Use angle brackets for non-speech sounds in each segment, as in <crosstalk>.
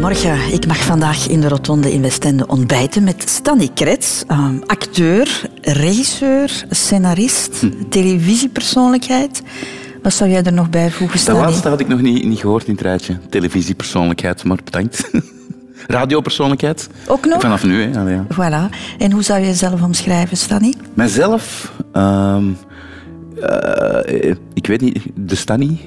Goedemorgen. Ik mag vandaag in de Rotonde in Westende ontbijten met Stanny Krets, ehm, acteur, regisseur, scenarist, hm. televisiepersoonlijkheid. Wat zou jij er nog bij voegen, Stanny? De laatste had ik nog niet, niet gehoord in het rijtje. Televisiepersoonlijkheid, maar bedankt. <laughs> Radiopersoonlijkheid. Ook nog? Vanaf nu, hè. Ja. Voilà. En hoe zou je jezelf omschrijven, Stanny? Mijzelf? Ehm, uh, ik weet niet, de Stanny.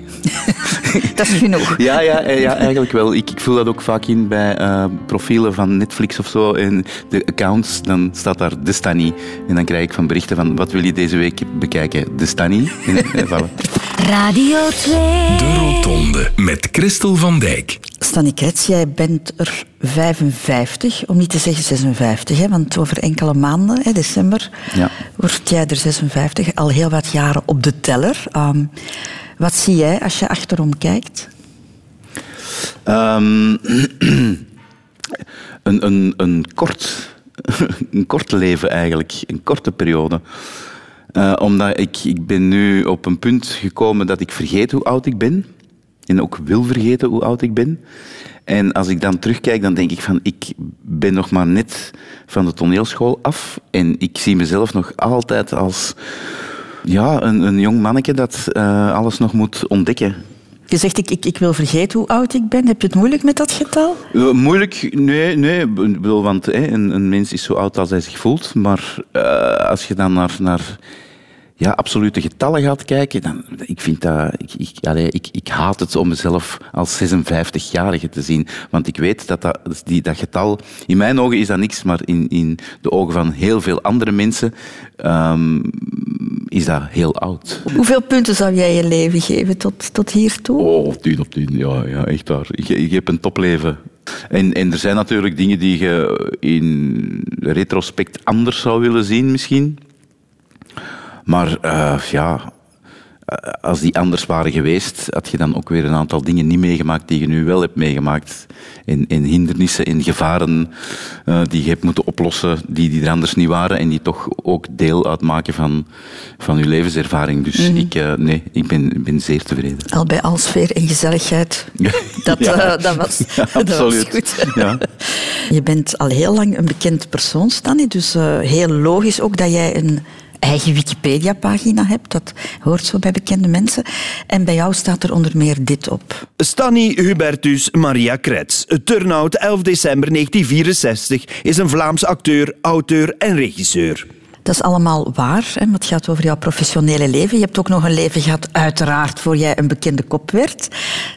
<laughs> dat is genoeg. <laughs> ja, ja, eh, ja, eigenlijk wel. Ik, ik voel dat ook vaak in bij uh, profielen van Netflix of zo. En de accounts, dan staat daar de Stanny. En dan krijg ik van berichten van, wat wil je deze week bekijken? De Stanny. <laughs> Radio 2. De Rotonde met Christel van Dijk. Stanny Krets, jij bent er 55, om niet te zeggen 56, hè, want over enkele maanden, hè, december, ja. word jij er 56, al heel wat jaren op de teller. Um, wat zie jij als je achterom kijkt? Um, <clears throat> een, een, een, kort, <laughs> een kort leven eigenlijk, een korte periode. Uh, omdat ik, ik ben nu op een punt gekomen dat ik vergeet hoe oud ik ben. En ook wil vergeten hoe oud ik ben. En als ik dan terugkijk, dan denk ik van, ik ben nog maar net van de toneelschool af. En ik zie mezelf nog altijd als ja, een, een jong manneke dat uh, alles nog moet ontdekken. Je zegt, ik, ik, ik wil vergeten hoe oud ik ben. Heb je het moeilijk met dat getal? Uh, moeilijk? Nee, nee. Bedoel, want hè, een, een, mens is zo oud als hij zich voelt. Maar uh, als je dan naar, naar ja, absolute getallen gaat kijken, dan, ik vind dat, ik, ik, ik, ik haat het om mezelf als 56-jarige te zien. Want ik weet dat dat, die, dat getal, in mijn ogen is dat niks, maar in, in de ogen van heel veel andere mensen um, is dat heel oud. Hoeveel punten zou jij je leven geven tot, tot hiertoe? Oh, tien op tien, ja, ja echt waar. Ik, ik heb een topleven. En, en er zijn natuurlijk dingen die je in retrospect anders zou willen zien misschien. Maar uh, ja, eh, als die anders waren geweest, had je dan ook weer een aantal dingen niet meegemaakt die je nu wel hebt meegemaakt. In, in hindernissen, in gevaren uh, die je hebt moeten oplossen, die, die er anders niet waren en die toch ook deel uitmaken van, van je levenservaring. Dus mm ik, uh, nee, ik ben, ben zeer tevreden. Al bij al sfeer en gezelligheid. Dat, ja. dat, was, ja, <laughs> dat was goed. Ja. Je bent al heel lang een bekend persoon, Stanny, dus heel logisch ook dat jij een eigen Wikipedia-pagina hebt. Dat hoort zo bij bekende mensen. En bij jou staat er onder meer dit op. Stanny Hubertus Maria Kretz. Turnout 11 december 1964 is een Vlaams acteur, auteur en regisseur. Dat is allemaal waar, hè, het gaat over jouw professionele leven. Je hebt ook nog een leven gehad, uiteraard, voor jij een bekende kop werd.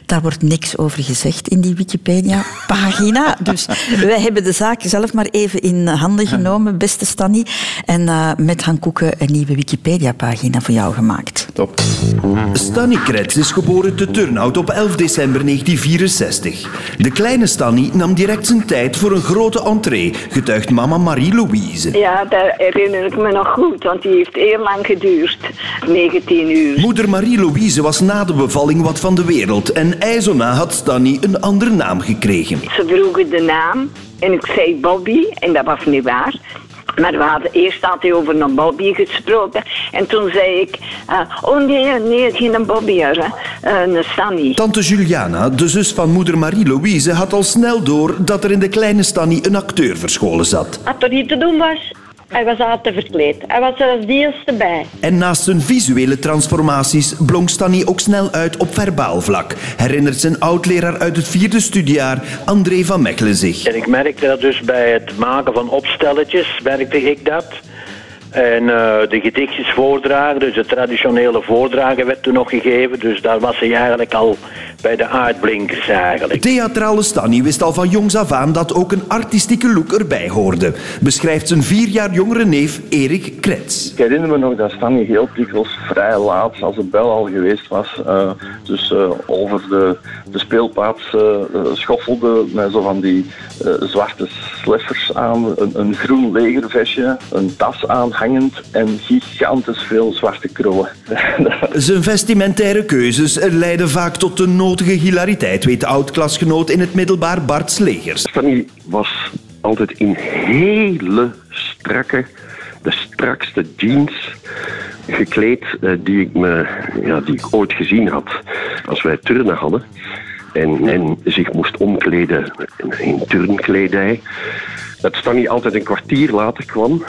Daar wordt niks over gezegd in die Wikipedia-pagina. <laughs> Dus wij hebben de zaak zelf maar even in handen genomen, beste Stanny. En uh, met Han Koeken een nieuwe Wikipedia-pagina voor jou gemaakt. Top. Stanny Kretz is geboren te Turnhout op 11 december 1964. De kleine Stanny nam direct zijn tijd voor een grote entree, getuigt mama Marie-Louise. Ja, daar herinner ik me nog goed, want die heeft heel lang geduurd. 19 uur. Moeder Marie-Louise was na de bevalling wat van de wereld en ijzona had Stanny een andere naam gekregen. Ze vroegen de naam en ik zei Bobby en dat was niet waar. Maar we hadden eerst altijd over een Bobby gesproken. En toen zei ik, uh, oh nee, nee, geen Bobby, hè. Uh, een Stanny. Tante Juliana, de zus van moeder Marie-Louise, had al snel door dat er in de kleine Stanny een acteur verscholen zat. Wat er niet te doen was, hij was altijd verkleed. Hij was er als eerste bij. En naast zijn visuele transformaties blonk Stanny ook snel uit op verbaal vlak. Herinnert zijn oud-leraar uit het vierde studiejaar, André van Mechelen zich. En ik merkte dat dus bij het maken van opstelletjes, merkte ik dat. En uh, de gedichtjes voordragen, dus het traditionele voordragen werd toen nog gegeven. Dus daar was hij eigenlijk al bij de aardblinkers eigenlijk. Theatrale Stanny wist al van jongs af aan dat ook een artistieke look erbij hoorde. Beschrijft zijn vier jaar jongere neef Erik Krets. Ik herinner me nog dat Stanny heel dikwijls vrij laat, als de bel al geweest was, uh, dus uh, over de, de speelplaats schoffelde met zo van die zwarte sleffers aan, een, een groen legervestje, een tas aan hangend en gigantisch veel zwarte krullen. <laughs> Zijn vestimentaire keuzes leiden vaak tot de nodige hilariteit, weet de oud-klasgenoot in het middelbaar Bart Slegers. Stanny was altijd in hele strakke, de strakste jeans gekleed eh, die ik, me, ja, die ik ooit gezien had. Als wij turnen hadden, en, en zich moest omkleden in turnkledij. Dat Stanny altijd een kwartier later kwam,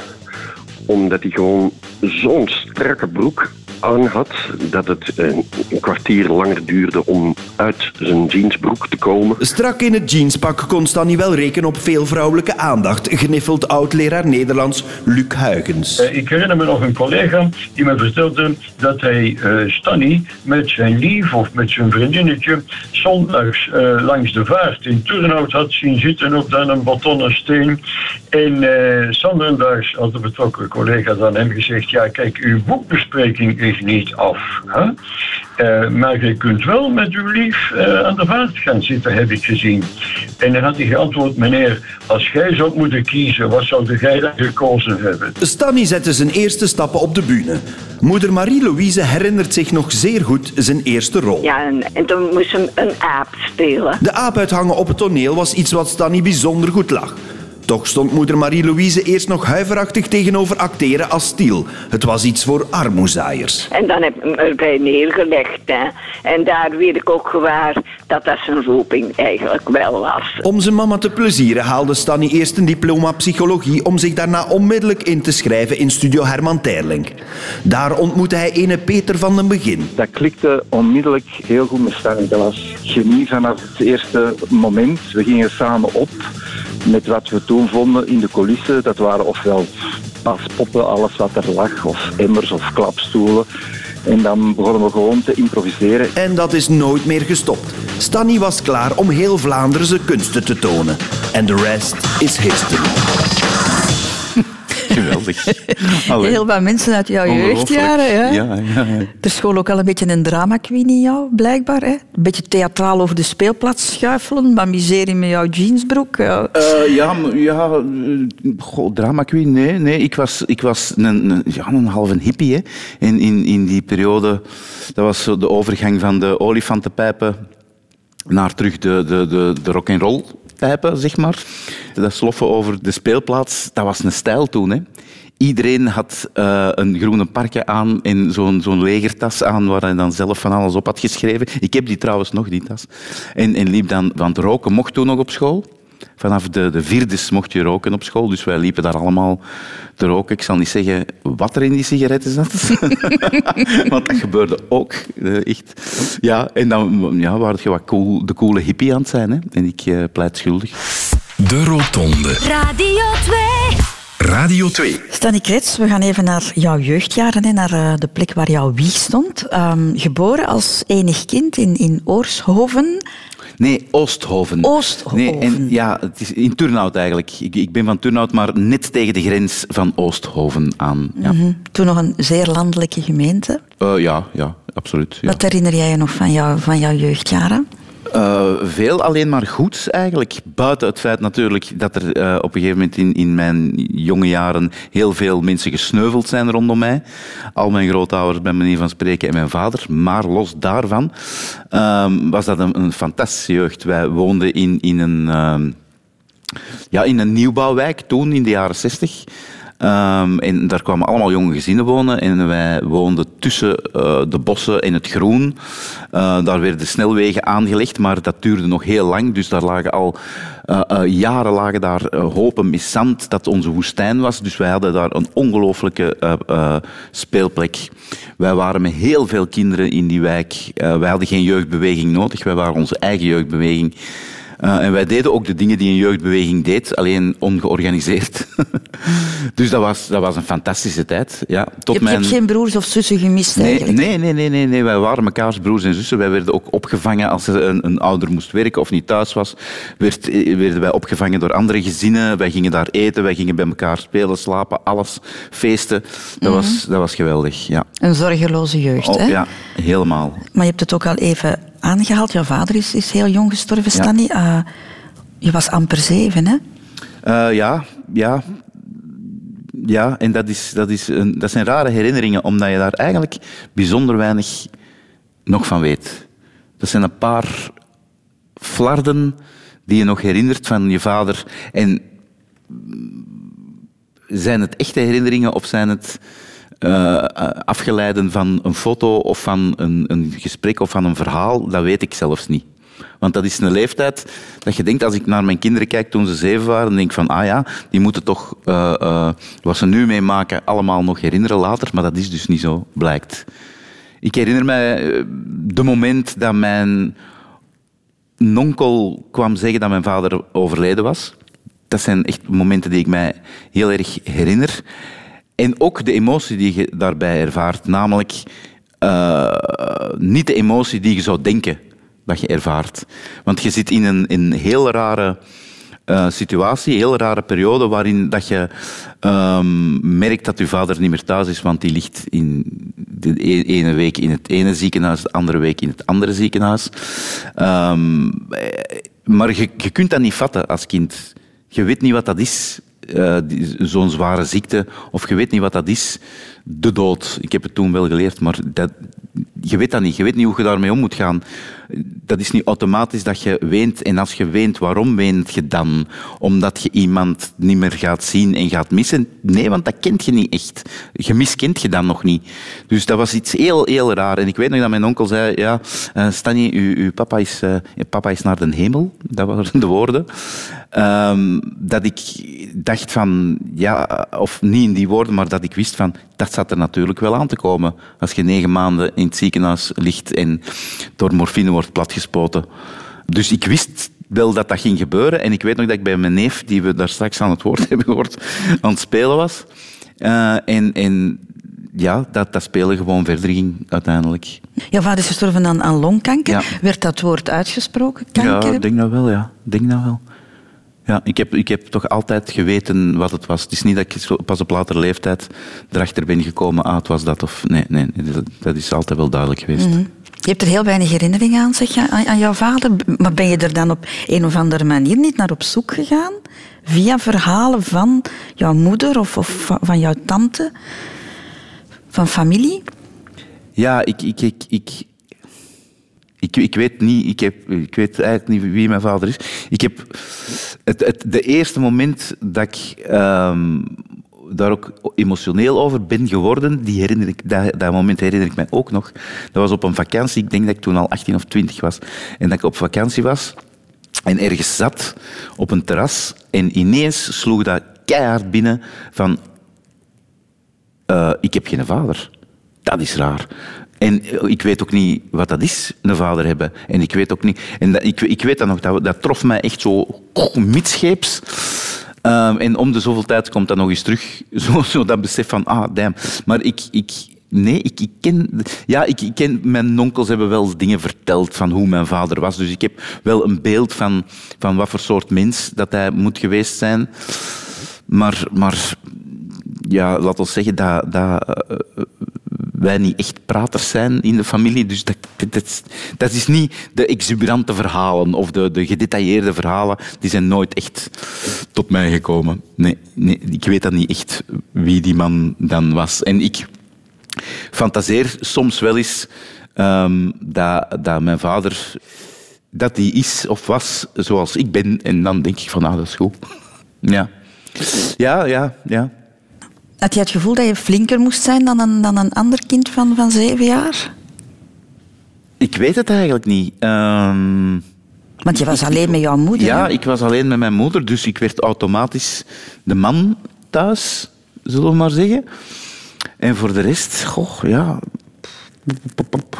omdat hij gewoon zo'n strakke broek aan had dat het een, een kwartier langer duurde om uit zijn jeansbroek te komen. Strak in het jeanspak kon Stanny wel rekenen op veel vrouwelijke aandacht, gniffelt oud-leraar Nederlands Luc Huygens. Eh, Ik herinner me nog een collega die me vertelde dat hij eh Stanny met zijn lief of met zijn vriendinnetje zondags eh, langs de vaart in Turnhout had zien zitten op dan een betonnen steen. En eh zondags had de betrokken collega dan hem gezegd, ja kijk, uw boekbespreking is niet af. Hè? Eh, maar je kunt wel met uw lief eh, aan de vaart gaan zitten, heb ik gezien. En dan had hij geantwoord, meneer, als jij zou moeten kiezen, wat zou jij dan gekozen hebben? Stanny zette zijn eerste stappen op de bühne. Moeder Marie-Louise herinnert zich nog zeer goed zijn eerste rol. Ja, en, en toen moest hem een aap spelen. De aap uithangen op het toneel was iets wat Stanny bijzonder goed lag. Toch stond moeder Marie-Louise eerst nog huiverachtig tegenover acteren als stiel. Het was iets voor armoezaaiers. En dan heb ik hem erbij neergelegd. Hè. En daar werd ik ook gewaar dat dat zijn roeping eigenlijk wel was. Om zijn mama te plezieren haalde Stanny eerst een diploma psychologie om zich daarna onmiddellijk in te schrijven in studio Herman Terling. Daar ontmoette hij ene Peter van den Begin. Dat klikte onmiddellijk heel goed met Stanny. Dat was chemie vanaf het eerste moment. We gingen samen op met wat we toen vonden in de coulissen. Dat waren ofwel paspoppen, alles wat er lag, of emmers of klapstoelen. En dan begonnen we gewoon te improviseren. En dat is nooit meer gestopt. Stanny was klaar om heel Vlaanderen zijn kunsten te tonen. En de rest is history. Geweldig. <laughs> Allee. Heel wat mensen uit jouw jeugdjaren. Ja. Ja, ja, ja. Er school ook al een beetje een drama queen in jou, blijkbaar. Hè? Een beetje theatraal over de speelplaats schuifelen, maar miserie met jouw jeansbroek. Ja. Eh, ja, ja eh, goh, drama queen, nee. nee. Ik was, ik was een, een, ja, een halve hippie hè. In, in, in die periode. Dat was zo de overgang van de olifantenpijpen naar terug de, de, de, de rock'n'roll pijpen, zeg maar. Dat sloffen over de speelplaats, dat was een stijl toen. Hè. Iedereen had eh, een groene parkje aan en zo'n zo'n legertas aan waar hij dan zelf van alles op had geschreven. Ik heb die trouwens nog, die tas. En, en liep dan, want roken mocht toen nog op school. Vanaf de, de vierdes mocht je roken op school, dus wij liepen daar allemaal te roken. Ik zal niet zeggen wat er in die sigaretten zat, <laughs> want dat gebeurde ook. eh, echt. Ja, en dan ja, waren je wat cool, de coole hippie aan het zijn. Hè? En ik eh, pleit schuldig. De Rotonde. Radio 2. Radio 2. Stanny Krets, we gaan even naar jouw jeugdjaren, hè, naar eh, de plek waar jouw wieg stond. Ehm, geboren als enig kind in, in Oorshoven. Nee, Oosthoven. Oosthoven. Nee, en, ja, het is in Turnhout eigenlijk. Ik, ik ben van Turnhout, maar net tegen de grens van Oosthoven aan. Ja, Mhm. Toen nog een zeer landelijke gemeente. Eh, ja, ja absoluut. Ja. Wat herinner jij je nog van, jou, van jouw jeugdjaren? Eh, veel alleen maar goed eigenlijk. Buiten het feit natuurlijk dat er eh, op een gegeven moment in, in mijn jonge jaren heel veel mensen gesneuveld zijn rondom mij. Al mijn grootouders, bij manier van spreken, en mijn vader. Maar los daarvan ehm, was dat een, een fantastische jeugd. Wij woonden in, in een... ehm, ja, in een nieuwbouwwijk toen, in de jaren 60. Ehm, en daar kwamen allemaal jonge gezinnen wonen en wij woonden tussen eh, de bossen en het groen. Eh, daar werden snelwegen aangelegd, maar dat duurde nog heel lang. Dus daar lagen al eh, jaren lagen daar hopen met zand dat onze woestijn was. Dus wij hadden daar een ongelooflijke speelplek. Wij waren met heel veel kinderen in die wijk. Wij hadden geen jeugdbeweging nodig, wij waren onze eigen jeugdbeweging. Eh, en wij deden ook de dingen die een jeugdbeweging deed, alleen ongeorganiseerd. <laughs> dus dat was, dat was een fantastische tijd. Ja, tot je, mijn... je hebt geen broers of zussen gemist Nee, eigenlijk. nee, nee, nee, nee, nee. Wij waren mekaars broers en zussen. Wij werden ook opgevangen als er een, een ouder moest werken of niet thuis was. Werd, eh, werden wij opgevangen door andere gezinnen. Wij gingen daar eten, wij gingen bij elkaar spelen, slapen, alles, feesten. Dat, was, dat was geweldig, ja. Een zorgeloze jeugd, Oh, hè? ja, helemaal. Maar je hebt het ook al even aangehaald. Jouw vader is, is heel jong gestorven, Ja. Stanley. Eh, je was amper zeven, hè? Eh, ja, ja. Ja, en dat, is, dat, is een, dat zijn rare herinneringen, omdat je daar eigenlijk bijzonder weinig nog van weet. Dat zijn een paar flarden die je nog herinnert van je vader. En zijn het echte herinneringen of zijn het eh, afgeleiden van een foto of van een, een gesprek of van een verhaal? Dat weet ik zelfs niet. Want dat is een leeftijd dat je denkt, als ik naar mijn kinderen kijk toen ze zeven waren, denk ik van, ah ja, die moeten toch eh, eh, wat ze nu meemaken allemaal nog herinneren later. Maar dat is dus niet zo, blijkt. Ik herinner mij eh, de moment dat mijn nonkel kwam zeggen dat mijn vader overleden was. Dat zijn echt momenten die ik mij heel erg herinner. En ook de emotie die je daarbij ervaart, namelijk uh, niet de emotie die je zou denken dat je ervaart. Want je zit in een, in heel rare uh, situatie, heel rare periode waarin dat je um, merkt dat je vader niet meer thuis is, want die ligt in de e-, ene week in het ene ziekenhuis, de andere week in het andere ziekenhuis. Um, maar je, je kunt dat niet vatten als kind. Je weet niet wat dat is, uh, zo'n zware ziekte, of je weet niet wat dat is, de dood. Ik heb het toen wel geleerd, maar dat, je weet dat niet. Je weet niet hoe je daarmee om moet gaan. Dat is niet automatisch dat je weent. En als je weent, waarom weent je dan? Omdat je iemand niet meer gaat zien en gaat missen? Nee, want dat kent je niet echt. Je miskent je dan nog niet. Dus dat was iets heel, heel raar. En ik weet nog dat mijn onkel zei, ja, uh, Stanny, uw, uw papa, is, uh, papa is naar de hemel. Dat waren de woorden. Um, dat ik dacht van, ja, of niet in die woorden, maar dat ik wist van, dat zat er natuurlijk wel aan te komen. Als je negen maanden in het ziekenhuis ligt en door morfine wordt platgespoten. Dus ik wist wel dat dat ging gebeuren. En ik weet nog dat ik bij mijn neef, die we daar straks aan het woord <laughs> hebben gehoord, aan het spelen was. Uh, en, en ja, dat, dat spelen gewoon verder ging uiteindelijk. Jouw vader is gestorven aan, aan longkanker. Werd dat woord uitgesproken? Kanker? Ja, ik denk dat wel. Ja. denk dat wel. Ja, ik heb, ik heb toch altijd geweten wat het was. Het is niet dat ik pas op latere leeftijd erachter ben gekomen, ah, het was dat of... Nee, nee dat, is altijd wel duidelijk geweest. Mhm. Je hebt er heel weinig herinneringen aan, zeg je, aan, jouw vader. Maar ben je er dan op een of andere manier niet naar op zoek gegaan? Via verhalen van jouw moeder of, of van jouw tante? Van familie? Ja, ik, ik, ik, ik, ik, ik, weet niet, ik, heb, ik weet eigenlijk niet wie mijn vader is. Ik heb het, het de eerste moment dat ik um, daar ook emotioneel over ben geworden, die herinner ik, dat, dat, moment herinner ik mij ook nog. Dat was op een vakantie, ik denk dat ik toen al 18 of 20 was, en dat ik op vakantie was en ergens zat op een terras en ineens sloeg dat keihard binnen van uh, ik heb geen vader. Dat is raar. En eh, ik weet ook niet wat dat is, een vader hebben. En ik weet ook niet... En dat, ik, ik weet dat nog, dat, dat trof mij echt zo oh, midscheeps. Um, en om de zoveel tijd komt dat nog eens terug. <laughs> Zo, zo dat besef van, ah, damn. Maar ik... ik Nee, ik, ik, ken... Ja, ik, ik, ken... Mijn onkels hebben wel dingen verteld van hoe mijn vader was. Dus ik heb wel een beeld van, van wat voor soort mens dat hij moet geweest zijn. Maar... maar ja, laat ons zeggen dat, dat uh, wij niet echt praters zijn in de familie. Dus dat, dat, dat is niet de exuberante verhalen of de, de gedetailleerde verhalen. Die zijn nooit echt tot mij gekomen. Nee, nee, ik weet dan niet echt wie die man dan was. En ik fantaseer soms wel eens um, dat, dat mijn vader dat die is of was zoals ik ben. En dan denk ik van, ah, dat is goed. Ja. Ja, ja, ja. Had je het gevoel dat je flinker moest zijn dan een, dan een ander kind van, van zeven jaar? Ik weet het eigenlijk niet. Um... Want je was alleen met jouw moeder? Ja, ik was alleen met mijn moeder, dus ik werd automatisch de man thuis, zullen we maar zeggen. En voor de rest, goh, ja,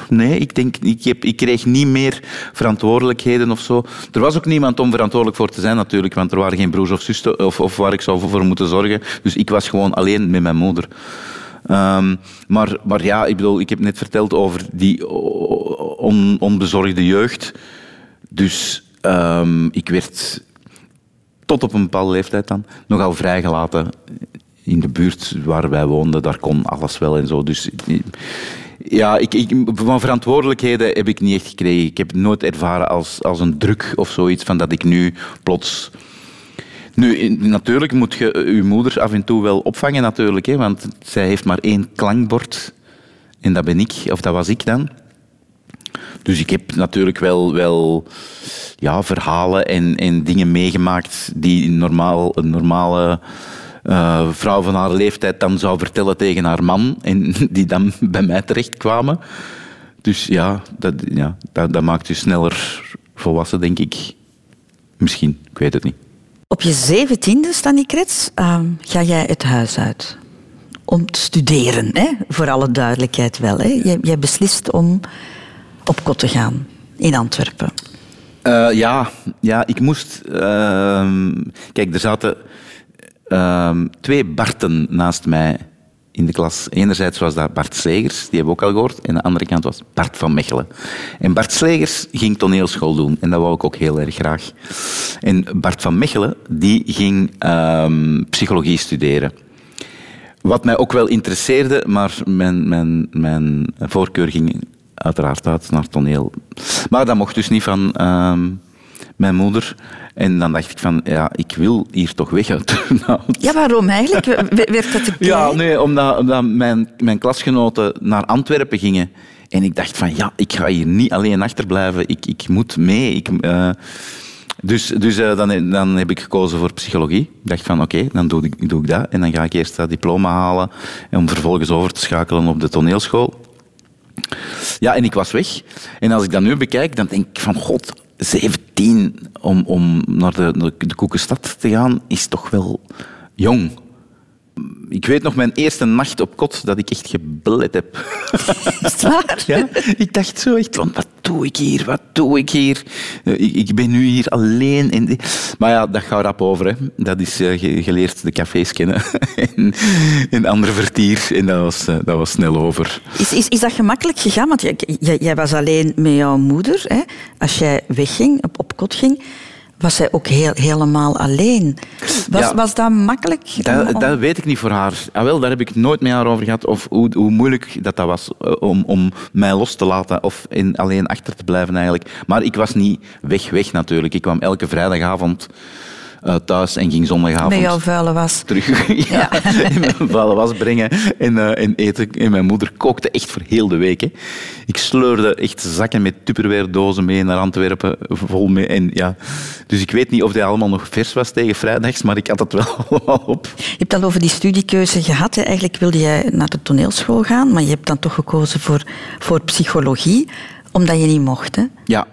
Nee, ik, denk, ik, heb, ik kreeg niet meer verantwoordelijkheden of zo. Er was ook niemand om verantwoordelijk voor te zijn natuurlijk, want er waren geen broers of zussen of, of waar ik zou voor moeten zorgen. Dus ik was gewoon alleen met mijn moeder. Um, maar, maar ja, ik bedoel, ik heb net verteld over die on, onbezorgde jeugd. Dus um, ik werd tot op een bepaalde leeftijd dan nogal vrijgelaten in de buurt waar wij woonden. Daar kon alles wel en zo. Dus ja, ik, ik, van verantwoordelijkheden heb ik niet echt gekregen. Ik heb het nooit ervaren als, als een druk of zoiets van dat ik nu plots... Nu, natuurlijk moet je je moeder af en toe wel opvangen, natuurlijk, hè, want zij heeft maar één klankbord. En dat ben ik, of dat was ik dan. Dus ik heb natuurlijk wel, wel ja, verhalen en, en dingen meegemaakt die normaal, een normale uh, vrouw van haar leeftijd dan zou vertellen tegen haar man en <laughs> die dan bij mij terechtkwamen. Dus ja, dat, ja, dat, dat maakt je sneller volwassen, denk ik. Misschien, ik weet het niet. Op je zeventiende, Stanny Krets, ehm, ga jij het huis uit. Om te studeren, hè? voor alle duidelijkheid wel. Hè? Jij, jij beslist om op kot te gaan in Antwerpen. Eh, ja, ja, ik moest. ehm, kijk, er zaten ehm, twee Barten naast mij in de klas. Enerzijds was dat Bart Slegers, die hebben we ook al gehoord. En de andere kant was Bart van Mechelen. En Bart Slegers ging toneelschool doen. En dat wou ik ook heel erg graag. En Bart van Mechelen, die ging ehm, psychologie studeren. Wat mij ook wel interesseerde, maar mijn, mijn, mijn voorkeur ging uiteraard uit naar toneel. Maar dat mocht dus niet van ehm, mijn moeder. En dan dacht ik van, ja, ik wil hier toch weg uit Turnhout. Ja, waarom eigenlijk? Werd dat te <laughs> Ja, nee, omdat, omdat mijn, mijn klasgenoten naar Antwerpen gingen. En ik dacht van, ja, ik ga hier niet alleen achterblijven. Ik, ik moet mee. Ik, eh, dus dus eh, dan, dan heb ik gekozen voor psychologie. Ik dacht van, oké, dan doe ik, doe ik dat. En dan ga ik eerst dat diploma halen. Om vervolgens over te schakelen op de toneelschool. Ja, en ik was weg. En als ik dat nu bekijk, dan denk ik van, god, 17 om, om naar de, de, de Koekenstad te gaan, is toch wel jong. Ik weet nog mijn eerste nacht op kot dat ik echt geblet heb. <laughs> Is waar? Ja, ik dacht zo echt van, wat doe ik hier? Wat doe ik hier? Eh, Ik, ben nu hier alleen. En die- Maar ja, dat gaat rap over. Hè. Dat is eh, ge- geleerd de cafés kennen. <laughs> en, en andere vertier. En dat was, eh, dat was snel over. Is, is, is dat gemakkelijk gegaan? Want jij, jij, jij was alleen met jouw moeder. Hè? Als jij wegging, op, op kot ging, was zij ook heel, helemaal alleen. Was, Ja. was dat makkelijk? Dat, om- dat weet ik niet voor haar. Ah, wel, daar heb ik nooit met haar over gehad. Of hoe, hoe moeilijk dat, dat was eh, om, om mij los te laten of in, alleen achter te blijven eigenlijk. Maar ik was niet weg, weg natuurlijk. Ik kwam elke vrijdagavond eh, thuis en ging zondagavond met jouw vuile was. terug <laughs> ja, in mijn vuile was brengen en, eh, en eten. En mijn moeder kookte echt voor heel de week. Hè. Ik sleurde echt zakken met tupperware-dozen mee naar Antwerpen, vol mee. En, ja. Dus ik weet niet of die allemaal nog vers was tegen vrijdags, maar ik had het wel <laughs> allemaal op. Je hebt al over die studiekeuze gehad. Hè. Eigenlijk wilde jij naar de toneelschool gaan, maar je hebt dan toch gekozen voor, voor psychologie, omdat je niet mocht. Hè? Ja.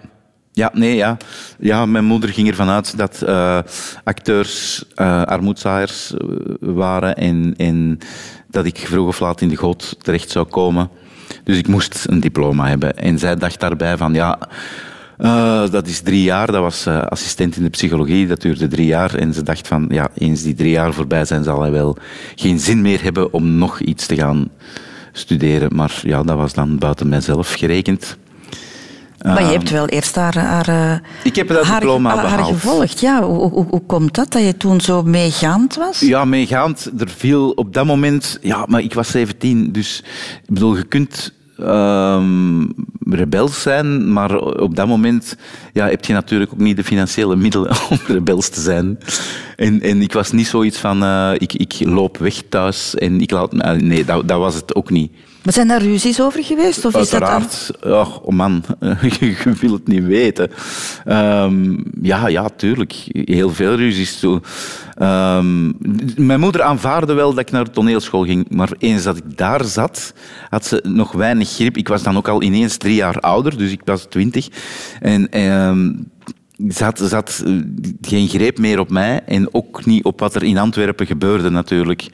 Ja, nee, ja. ja. Mijn moeder ging ervan uit dat eh, acteurs eh armoedzaaiers eh, waren en, dat ik vroeg of laat in de goot terecht zou komen. Dus ik moest een diploma hebben. En zij dacht daarbij van, ja, dat is drie jaar. Dat was assistent in de psychologie, dat duurde drie jaar. En ze dacht van, ja, eens die drie jaar voorbij zijn, zal hij wel geen zin meer hebben om nog iets te gaan studeren. Maar ja, dat was dan buiten mijzelf gerekend. Maar je Ehm, hebt wel eerst haar, haar, eh, ik heb dat haar, diploma haar, gevolgd. Ja, hoe, hoe, hoe komt dat, dat je toen zo meegaand was? Ja, meegaand. Er viel op dat moment... Ja, maar ik was 17, dus... Ik bedoel, je kunt ehm rebels zijn, maar op dat moment ja, heb je natuurlijk ook niet de financiële <laughs> middelen om rebels te zijn. En, en ik was niet zoiets van, eh, ik, ik loop weg thuis en ik laat... eh, Nee, dat, dat was het ook niet. Maar zijn daar ruzies over geweest? Of is dat dan... Oh man, <laughs> je wil het niet weten. Ehm, ja, ja, tuurlijk. Heel veel ruzies. Zo. Ehm, mijn moeder aanvaarde wel dat ik naar de toneelschool ging. Maar eens dat ik daar zat, had ze nog weinig grip. Ik was dan ook al ineens drie jaar ouder, dus ik was twintig. En... ehm, ze had eh, geen greep meer op mij en ook niet op wat er in Antwerpen gebeurde natuurlijk.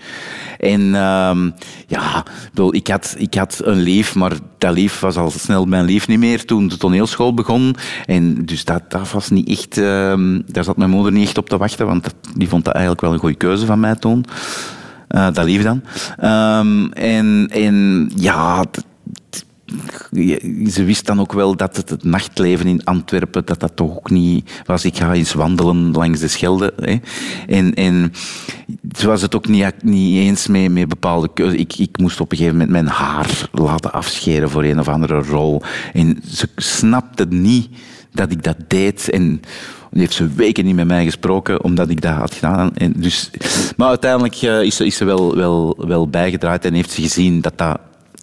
En ehm, ja, ik had, ik had een lief, maar dat lief was al snel mijn lief niet meer toen de toneelschool begon. En dus dat, dat was niet echt, ehm, daar zat mijn moeder niet echt op te wachten, want die vond dat eigenlijk wel een goede keuze van mij toen. Eh, dat lief dan. Ehm, en, en ja, ze wist dan ook wel dat het, het nachtleven in Antwerpen, dat dat toch ook niet was. Ik ga eens wandelen langs de Schelde. Hè. En, en zo was het ook niet, niet eens mee, met bepaalde keuzes. Ik, ik moest op een gegeven moment mijn haar laten afscheren voor een of andere rol. En ze snapte niet dat ik dat deed. En heeft ze weken niet met mij gesproken, omdat ik dat had gedaan. En dus, maar uiteindelijk eh, is ze, is ze wel, wel, wel bijgedraaid en heeft ze gezien dat dat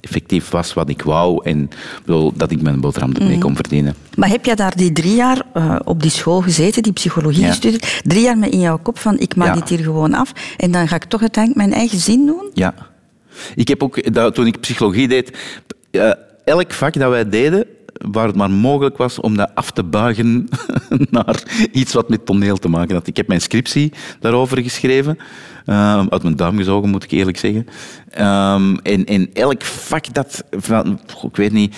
effectief was wat ik wou. En bedoel, dat ik mijn boterham ermee Mhm. kon verdienen. Maar heb jij daar die drie jaar eh, op die school gezeten, die psychologie Ja. gestudeerd, drie jaar met in jouw kop van ik maak Ja. dit hier gewoon af en dan ga ik toch uiteindelijk mijn eigen zin doen? Ja. Ik heb ook, dat, toen ik psychologie deed, eh, elk vak dat wij deden, waar het maar mogelijk was om dat af te buigen <laughs> naar iets wat met toneel te maken had. Ik heb mijn scriptie daarover geschreven. Uh, uit mijn duim gezogen, moet ik eerlijk zeggen. Um, en, en elk vak dat... Van, ik weet niet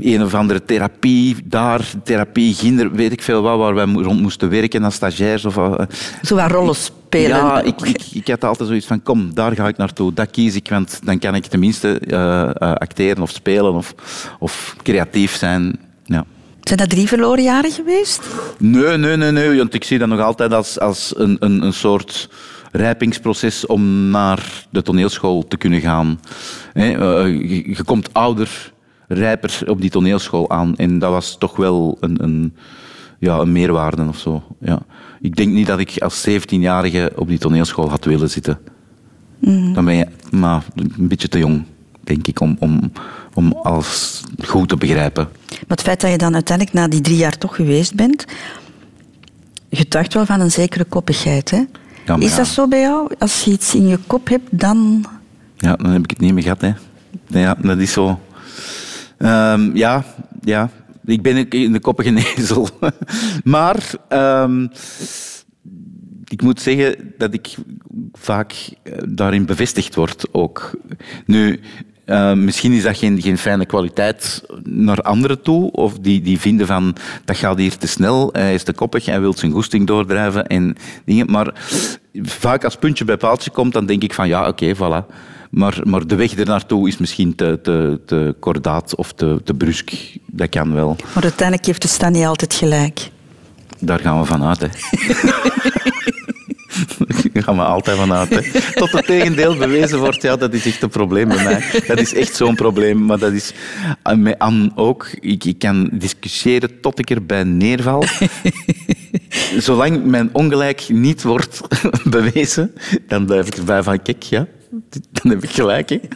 een of andere therapie daar, therapie ginder, weet ik veel wat, waar wij rond moesten werken als stagiairs. Of, uh, Zo wat rollen spelen. Ja, ik, ik, ik, had altijd zoiets van, kom, daar ga ik naartoe, dat kies ik, want dan kan ik tenminste uh, uh, acteren of spelen of, of creatief zijn. Ja. Zijn dat drie verloren jaren geweest? Nee, nee, nee, nee, want ik zie dat nog altijd als, als een, een, een soort rijpingsproces om naar de toneelschool te kunnen gaan. je, je komt ouder rijper op die toneelschool aan. En dat was toch wel een, een, ja, een meerwaarde of zo. Ja. Ik denk niet dat ik als 17-jarige op die toneelschool had willen zitten. Mm. Dan ben je maar een beetje te jong, denk ik, om, om, om alles goed te begrijpen. Maar het feit dat je dan uiteindelijk na die drie jaar toch geweest bent, getuigt wel van een zekere koppigheid. Hè? Ja, is ja. dat zo bij jou? Als je iets in je kop hebt, dan... Ja, dan heb ik het niet meer gehad. Hè. Ja, dat is zo. Um, ja, ja, ik ben in de koppige ezel. <laughs> maar um, ik moet zeggen dat ik vaak daarin bevestigd word ook. Nu, uh, misschien is dat geen, geen fijne kwaliteit naar anderen toe, of die, die vinden van dat gaat hier te snel, hij is te koppig, hij wil zijn goesting doordrijven en dingen. Maar vaak als puntje bij paaltje komt, dan denk ik van ja, oké, okay, voilà. Maar, maar de weg ernaartoe is misschien te, te, te kordaat of te, te brusk. Dat kan wel. Maar uiteindelijk heeft de Stan niet altijd gelijk. Daar gaan we vanuit, hè. <laughs> Daar gaan we altijd vanuit. Hè. Tot het tegendeel bewezen wordt, ja, dat is echt een probleem bij mij. Dat is echt zo'n probleem. Maar dat is met Anne ook. Ik, ik kan discussiëren tot ik erbij neerval. <laughs> Zolang mijn ongelijk niet wordt <laughs> bewezen, dan blijf ik erbij van, kijk, ja, dan heb ik gelijk. Hè. <laughs>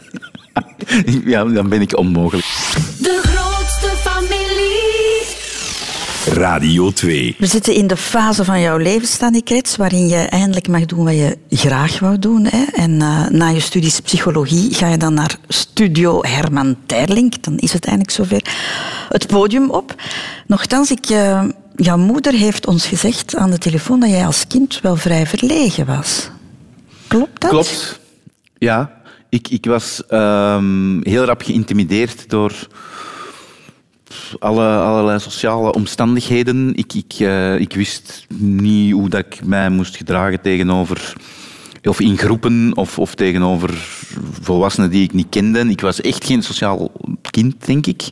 Ja, dan ben ik onmogelijk. De. Radio 2. We zitten in de fase van jouw leven, Stanley Krets, waarin je eindelijk mag doen wat je graag wou doen. Hè? En uh, na je studies psychologie ga je dan naar Studio Herman Terlink. Dan is het eindelijk zover. Het podium op. Nochtans, ik... Uh, jouw moeder heeft ons gezegd aan de telefoon dat jij als kind wel vrij verlegen was. Klopt dat? Klopt. Ja, ik, ik was um, heel rap geïntimideerd door alle, allerlei sociale omstandigheden. Ik, ik, uh, ik wist niet hoe dat ik mij moest gedragen tegenover... Of in groepen, of, of tegenover volwassenen die ik niet kende. Ik was echt geen sociaal kind, denk ik.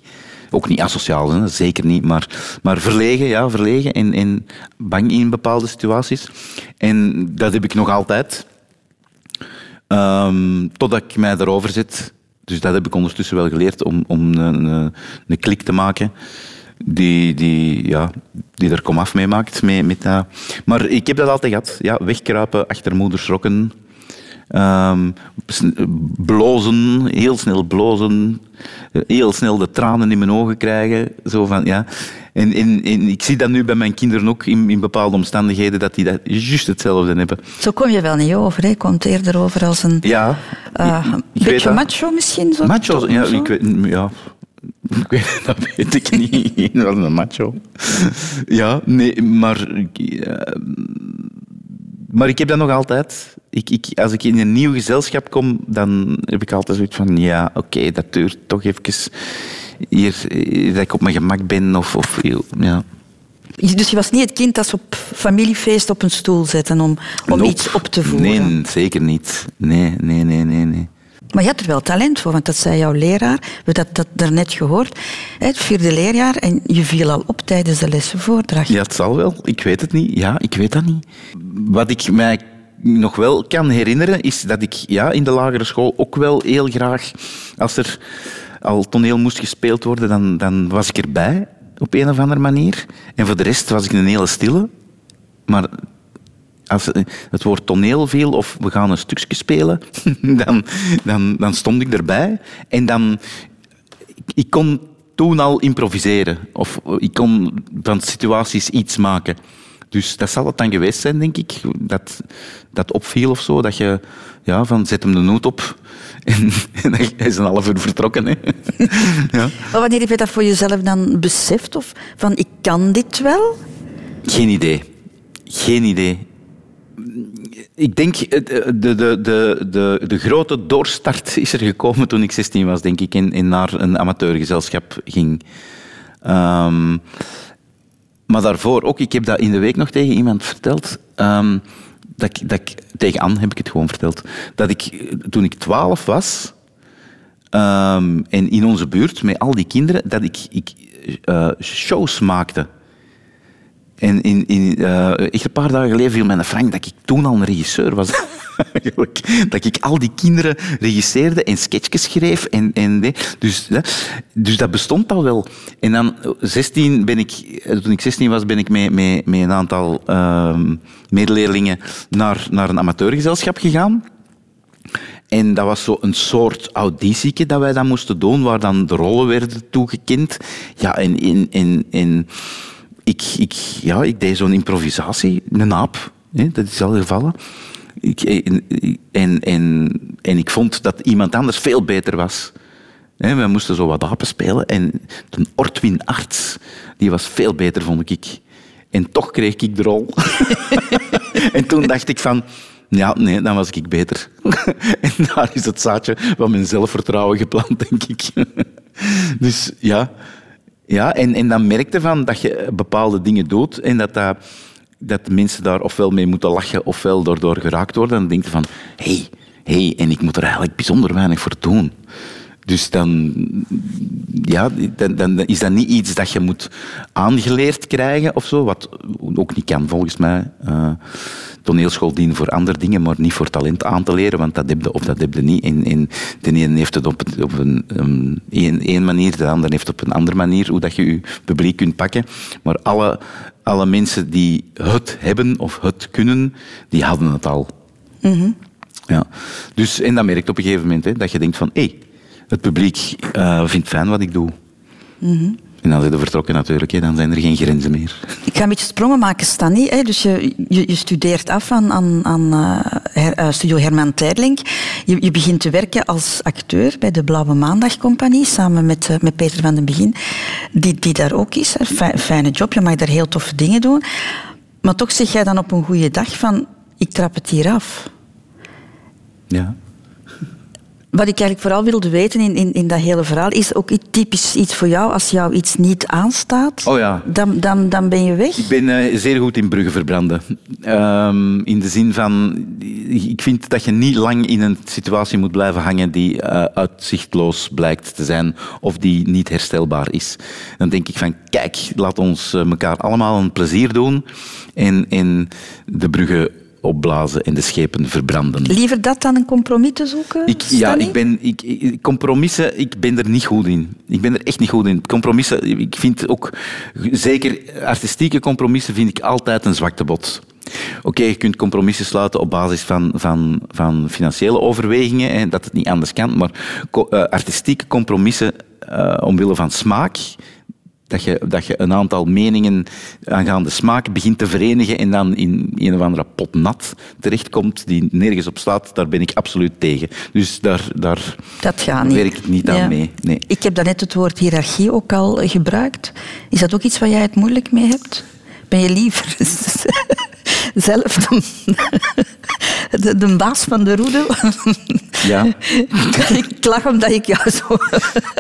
Ook niet asociaal, hè? zeker niet, maar, maar verlegen, ja, verlegen en, bang in bepaalde situaties. En dat heb ik nog altijd. Um, totdat ik mij daarover zet. Dus dat heb ik ondertussen wel geleerd om, om een, een, een klik te maken die, die, ja, die er komaf mee maakt. Mee, met, uh, maar ik heb dat altijd gehad. Ja, wegkruipen achter moeders rokken. Um, blozen, heel snel blozen. Heel snel de tranen in mijn ogen krijgen. Zo van, ja. En, en, en ik zie dat nu bij mijn kinderen ook in, in bepaalde omstandigheden, dat die dat juist hetzelfde hebben. Zo kom je wel niet over, hè? komt eerder over als een ja, uh, een beetje macho misschien. Zo macho, ja, ik weet, ja. <laughs> Ik weet, dat weet ik niet. Dat was een macho. Ja, nee, maar... Uh, maar ik heb dat nog altijd. Ik, ik, als ik in een nieuw gezelschap kom, dan heb ik altijd zoiets van... Ja, oké, okay, dat duurt toch even hier, dat ik op mijn gemak ben. Of, of, ja. Dus je was niet het kind dat ze op familiefeest op een stoel zetten om, om nope. iets op te voeren? Nee, zeker niet. Nee, nee, nee, nee, nee. Maar je had er wel talent voor, want dat zei jouw leraar. We hebben dat, dat daarnet gehoord. Het vierde leerjaar en je viel al op tijdens de lessenvoordracht. Ja, het zal wel. Ik weet het niet. Ja, ik weet dat niet. Wat ik mij nog wel kan herinneren, is dat ik ja, in de lagere school ook wel heel graag, als er al toneel moest gespeeld worden, dan, dan was ik erbij op een of andere manier. En voor de rest was ik een hele stille. Maar als het woord toneel viel of we gaan een stukje spelen, <laughs> dan, dan, dan stond ik erbij. En dan... Ik kon toen al improviseren. Of ik kon van situaties iets maken. Dus dat zal het dan geweest zijn, denk ik. Dat, dat opviel of zo. Dat je ja, van zet hem de noot op. <laughs> En, en hij is een half uur vertrokken. Hè. <laughs> ja. Maar wanneer heb je dat voor jezelf dan beseft? Of van, ik kan dit wel? Geen idee. Geen idee. Ik denk, eh, de, de, de, de, de grote doorstart is er gekomen toen ik 16 was, denk ik, en, en naar een amateurgezelschap ging. Ehm, maar daarvoor ook, ik heb dat in de week nog tegen iemand verteld. ehm, dat ik, dat tegen Anne heb ik het gewoon verteld. Dat ik, eh, toen ik 12 was, ehm, en in onze buurt met al die kinderen, dat ik, ik eh, shows maakte. En in, in, eh, een paar dagen geleden viel mij een Frank dat ik toen al een regisseur was. <laughs> <laughs> Dat ik al die kinderen regisseerde en sketchjes schreef. En, en, dus, dus dat bestond al wel. En dan 16 ben ik, eh, toen ik 16 was, ben ik met, met, met een aantal ehm, medeleerlingen naar, naar een amateurgezelschap gegaan. En dat was zo een soort auditieke dat wij dan moesten doen, waar dan de rollen werden toegekend. Ja, en, en, en, en ik, ik, ja, ik deed zo'n improvisatie, een aap, hè, dat is al gevallen. Ik, en, en, en, en ik vond dat iemand anders veel beter was. We moesten zo wat apen spelen en de Ortwin Arts, die was veel beter, vond ik. En toch kreeg ik de rol. <laughs> en toen dacht ik van, ja, nee, dan was ik beter. <laughs> en daar is het zaadje van mijn zelfvertrouwen geplant, denk ik. <laughs> dus ja, ja en, en dan merkte van dat je bepaalde dingen doet en dat, dat, dat de mensen daar ofwel mee moeten lachen ofwel daardoor geraakt worden. En dan denk je van, hey, hey, en ik moet er eigenlijk bijzonder weinig voor doen. Dus dan, ja, dan, dan is dat niet iets dat je moet aangeleerd krijgen of zo, wat ook niet kan volgens mij. Eh, toneelschool dient voor andere dingen, maar niet voor talent aan te leren, want dat heb je of dat heb je niet. En, en de ene heeft het op, op een, een, manier, de ander heeft het op een andere manier, hoe dat je je publiek kunt pakken. Maar alle, alle mensen die het hebben of het kunnen, die hadden het al. Ja. Dus, en dat merkt op een gegeven moment, hè, dat je denkt van, hé, hey, het publiek eh, vindt fijn wat ik doe. En dan zijn ze vertrokken natuurlijk, hè, dan zijn er geen grenzen meer. Ik ga een beetje sprongen maken, Stanny. Hè? Dus je, je, je studeert af aan, aan, aan eh, her- eh, Studio Herman Terling. Je, je begint te werken als acteur bij de Blauwe Maandag Compagnie, samen met, eh, met Peter van den Begin, die, die daar ook is. Hè. Fijne job, je mag daar heel toffe dingen doen. Maar toch zeg jij dan op een goede dag van, ik trap het hier af. Ja. Wat ik eigenlijk vooral wilde weten in, in, in dat hele verhaal, is ook iets typisch iets voor jou. Als jou iets niet aanstaat, Oh ja. dan, dan, dan ben je weg. Ik ben eh, zeer goed in bruggen verbranden. Ehm, in de zin van, ik vind dat je niet lang in een situatie moet blijven hangen die eh, uitzichtloos blijkt te zijn of die niet herstelbaar is. Dan denk ik van, kijk, laat ons eh, elkaar allemaal een plezier doen en, en de bruggen opblazen en de schepen verbranden. Liever dat dan een compromis te zoeken? Ik, ja, ik ben, ik, ik- compromissen, ik ben er niet goed in. Ik ben er echt niet goed in. Compromissen, ik vind ook, zeker artistieke compromissen, vind ik altijd een zwaktebod. Oké, je kunt compromissen sluiten op basis van, van, van financiële overwegingen, en dat het niet anders kan, maar eh, artistieke compromissen eh, omwille van smaak, dat je, dat je een aantal meningen aangaande smaak begint te verenigen en dan in een of andere pot nat terechtkomt die nergens op staat, daar ben ik absoluut tegen. Dus daar, daar Dat gaat niet. werk ik niet aan Ja. mee. Nee. Ik heb daarnet het woord hiërarchie ook al eh, gebruikt. Is dat ook iets waar jij het moeilijk mee hebt? Ben je liever <laughs> <laughs> zelf de, de, de baas van de roede? Ja. ik lach omdat ik jou zo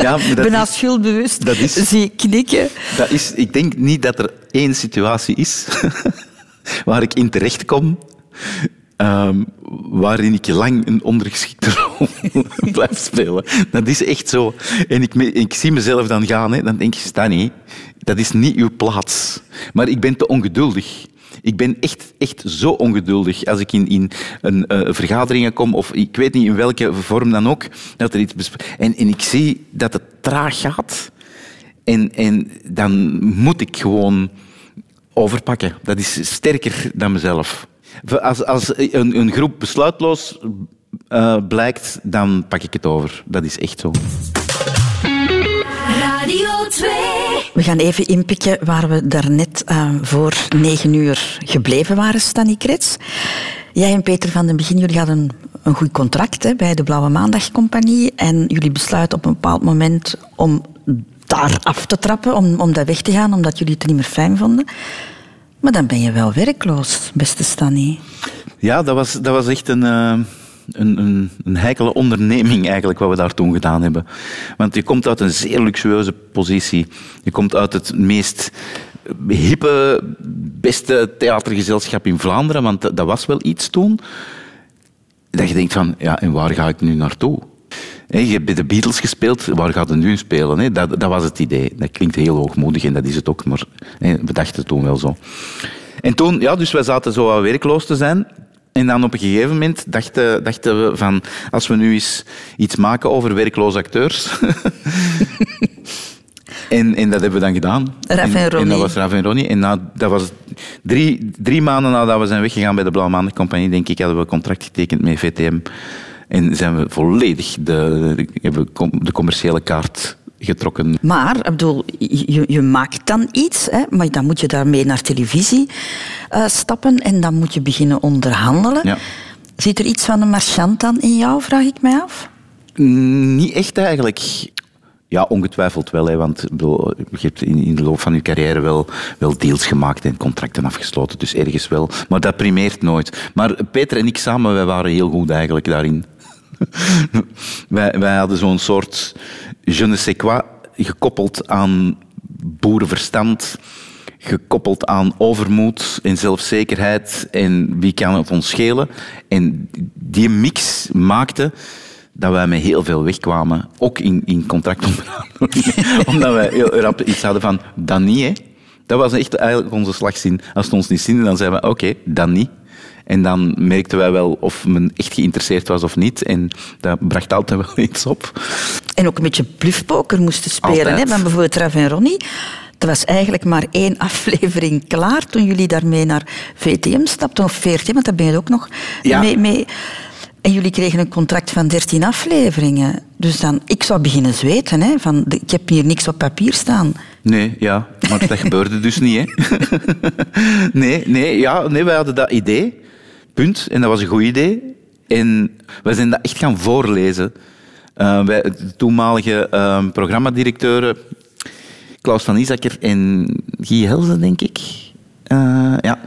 Ja, bijna is- schuldbewust dat is- zie knikken. Dat is, ik denk niet dat er één situatie is <laughs> waar ik in terecht kom. ehm, waarin ik lang een ondergeschikte rol <laughs> blijf spelen. Dat is echt zo. En ik, ik zie mezelf dan gaan, hè, dan denk ik, Stanny, dat is niet uw plaats. Maar ik ben te ongeduldig. Ik ben echt, echt zo ongeduldig als ik in, in een eh, vergaderingen kom, of ik weet niet in welke vorm dan ook, dat er iets en, en ik zie dat het traag gaat. En, en dan moet ik gewoon overpakken. Dat is sterker dan mezelf. Als, als een, een groep besluitloos eh, blijkt, dan pak ik het over. Dat is echt zo. Radio 2. We gaan even inpikken waar we daarnet eh, voor negen uur gebleven waren, Stanny Krets. Jij en Peter van den Begin, jullie hadden een goed contract hè, bij de Blauwe Maandagcompagnie en jullie besluiten op een bepaald moment om daar af te trappen, om, om dat weg te gaan, omdat jullie het niet meer fijn vonden. Maar dan ben je wel werkloos, beste Stanny. Ja, dat was, dat was echt een, eh, een, een, een heikele onderneming eigenlijk wat we daar toen gedaan hebben. Want je komt uit een zeer luxueuze positie. Je komt uit het meest hippe, beste theatergezelschap in Vlaanderen, want dat- was wel iets toen. Dat je denkt van, ja, en waar ga ik nu naartoe? Hé, je hebt bij de Beatles gespeeld, waar gaat het nu spelen? Dat, dat was het idee. Dat klinkt heel hoogmoedig en dat is het ook, maar hé, we dachten toen wel zo. En toen, ja, dus wij zaten zo werkloos te zijn. En dan op een gegeven moment dachten, dachten we van, als we nu eens iets maken over werkloze acteurs. <laughs> en, en dat hebben we dan gedaan. Raf en En Ronnie. dat was Raf en Ronnie. En na, dat was drie, drie maanden nadat we zijn weggegaan bij de Blauwe Maandag Compagnie, denk ik, hadden we een contract getekend met VTM. En zijn we volledig de, de commerciële kaart getrokken. Maar, ik bedoel, je, je maakt dan iets, hè, maar dan moet je daarmee naar televisie eh, stappen en dan moet je beginnen onderhandelen. Ja. Zit er iets van een marchant dan in jou, vraag ik mij af? Mm, Niet echt eigenlijk. Ja, ongetwijfeld wel. Hè, want bedoel, je hebt in, in de loop van je carrière wel, wel deals gemaakt en contracten afgesloten. Dus ergens wel. Maar dat primeert nooit. Maar Peter en ik samen, wij waren heel goed eigenlijk daarin. <laughs> wij, wij hadden zo'n soort je ne sais quoi gekoppeld aan boerenverstand gekoppeld aan overmoed en zelfzekerheid en wie kan het ons schelen. En die mix maakte dat wij met heel veel wegkwamen, ook in, in contractonderhandelingen, <laughs> omdat wij heel rap iets hadden van, dat niet, hè. Dat was echt eigenlijk onze slagzin. Als het ons niet zinde, dan zeiden we, oké, dat niet. En dan merkten wij wel of men echt geïnteresseerd was of niet. En dat bracht altijd <laughs> wel iets op. En ook een beetje bluffpoker moesten spelen. Hè? Van bijvoorbeeld Raf en Ronnie. Er was eigenlijk maar één <laughs> aflevering klaar toen jullie daarmee naar VTM stapten. Of VRT, want daar ben je ook nog Ja. mee, mee. En jullie kregen een contract van 13 afleveringen. Dus dan, ik zou beginnen zweten. Hè? Van, ik heb hier niks op papier staan. Nee, ja, maar dat <laughs> gebeurde dus niet, hè. nee, nee, ja, nee, wij hadden dat idee, punt. En dat was een goed idee. En wij zijn dat echt gaan voorlezen. Eh, wij, de toenmalige eh, programmadirecteuren, Klaus van Isakker en Guy Helze, denk ik. Eh, ja.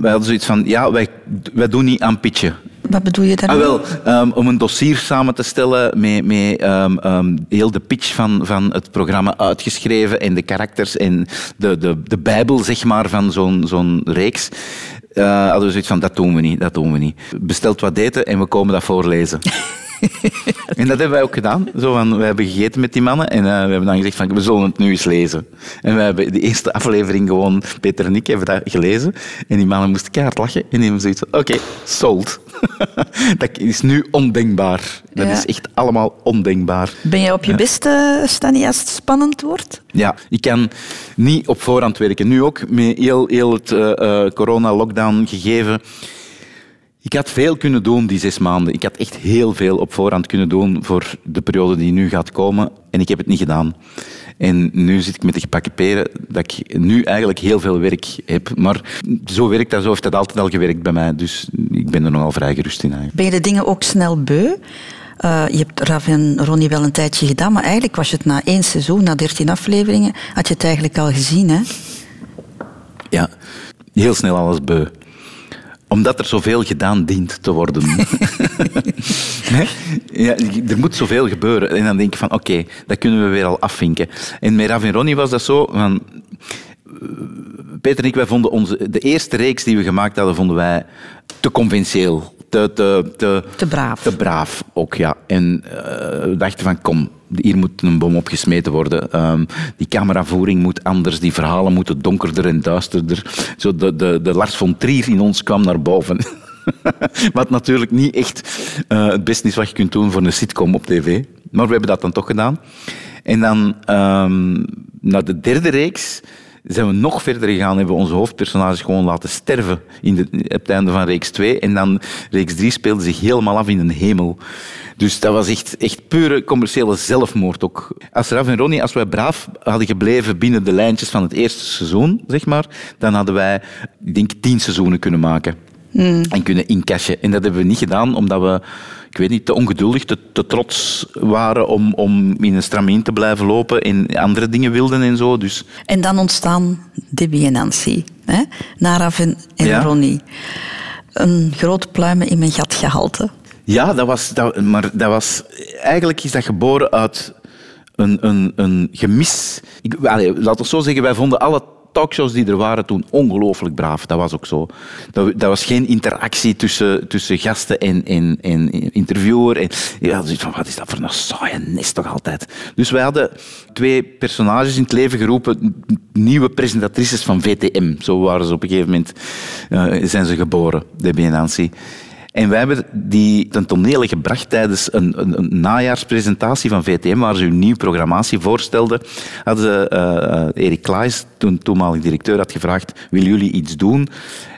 Wij hadden zoiets van, ja, wij, wij doen niet aan pitchen. Wat bedoel je Ah, daarmee? wel, ehm, om een dossier samen te stellen met, met ehm, ehm, heel de pitch van, van het programma uitgeschreven en de karakters en de, de, de bijbel zeg maar, van zo'n zo'n reeks. Eh, hadden we zoiets van, dat doen we niet, dat doen we niet. Bestelt wat eten en we komen dat voorlezen. <laughs> <laughs> en dat hebben wij ook gedaan. Zo van, wij hebben gegeten met die mannen en eh, we hebben dan gezegd van, we zullen het nu eens lezen. En wij hebben de eerste aflevering gewoon, Peter en ik hebben dat gelezen. En die mannen moesten keihard lachen. En die hebben zoiets van, oké, sold. <laughs> dat is nu ondenkbaar. Dat Ja. is echt allemaal ondenkbaar. Ben jij op je beste, Stanny, als het spannend wordt? Ja, ik kan niet op voorhand werken. Nu ook, met heel, heel het eh, eh, corona-lockdown gegeven. Ik had veel kunnen doen die zes maanden. Ik had echt heel veel op voorhand kunnen doen voor de periode die nu gaat komen. En ik heb het niet gedaan. En nu zit ik met de gepakken peren dat ik nu eigenlijk heel veel werk heb. Maar zo werkt dat, zo heeft dat altijd al gewerkt bij mij. Dus ik ben er nogal vrij gerust in eigenlijk. Ben je de dingen ook snel beu? Eh, je hebt Raf en Ronnie wel een tijdje gedaan, maar eigenlijk was je het na één seizoen, na dertien afleveringen, had je het eigenlijk al gezien, hè? Ja, heel snel alles beu. Omdat er zoveel gedaan dient te worden. <laughs> Nee? ja, er moet zoveel gebeuren. En dan denk ik van, oké, dat kunnen we weer al afvinken. En met Rav en Ronnie was dat zo van... Peter en ik, wij vonden onze, de eerste reeks die we gemaakt hadden, vonden wij te conventioneel. Te, te, te, Te braaf. Te braaf ook, ja. En eh, we dachten van, kom, hier moet een bom opgesmeten worden. Ehm, die cameravoering moet anders, die verhalen moeten donkerder en duisterder. Zo de, de, de Lars von Trier in ons kwam naar boven. <laughs> Wat natuurlijk niet echt eh, het beste is wat je kunt doen voor een sitcom op tv. Maar we hebben dat dan toch gedaan. En dan, ehm na de derde reeks, zijn we nog verder gegaan. Hebben we onze hoofdpersonages gewoon laten sterven in de, op het einde van reeks 2. En dan reeks 3 speelde zich helemaal af in een hemel. Dus dat was echt, echt pure commerciële zelfmoord ook. Als Raf en Ronnie, als wij braaf hadden gebleven binnen de lijntjes van het eerste seizoen, zeg maar, dan hadden wij, ik denk, tien seizoenen kunnen maken. En kunnen incashen. En dat hebben we niet gedaan omdat we, ik weet niet, te ongeduldig, te, te trots waren om, om in een stramien te blijven lopen en andere dingen wilden en zo. Dus En dan ontstaan Debbie en Nancy. Hè? Narav en, en Ja. Ronnie. Een groot pluimen in mijn gat gehalte. Ja, dat was, dat, maar dat was, eigenlijk is dat geboren uit een, een, een gemis. Ik, allee, laat ons zo zeggen, wij vonden alle talkshows die er waren toen ongelooflijk braaf. Dat was ook zo. Dat, dat was geen interactie tussen, tussen gasten en, en, en interviewer. En, ja, zoiets van, wat is dat voor een saaie nest toch altijd? Dus wij hadden twee personages in het leven geroepen, nieuwe presentatrices van VTM. Zo waren ze op een gegeven moment, eh, zijn ze geboren, en Nancy. En wij hebben die ten tonele gebracht tijdens een, een, een najaarspresentatie van VTM, waar ze hun nieuwe programmatie voorstelden. Hadden ze, eh, Erik Klaes, toen toenmalig directeur, had gevraagd, willen jullie iets doen?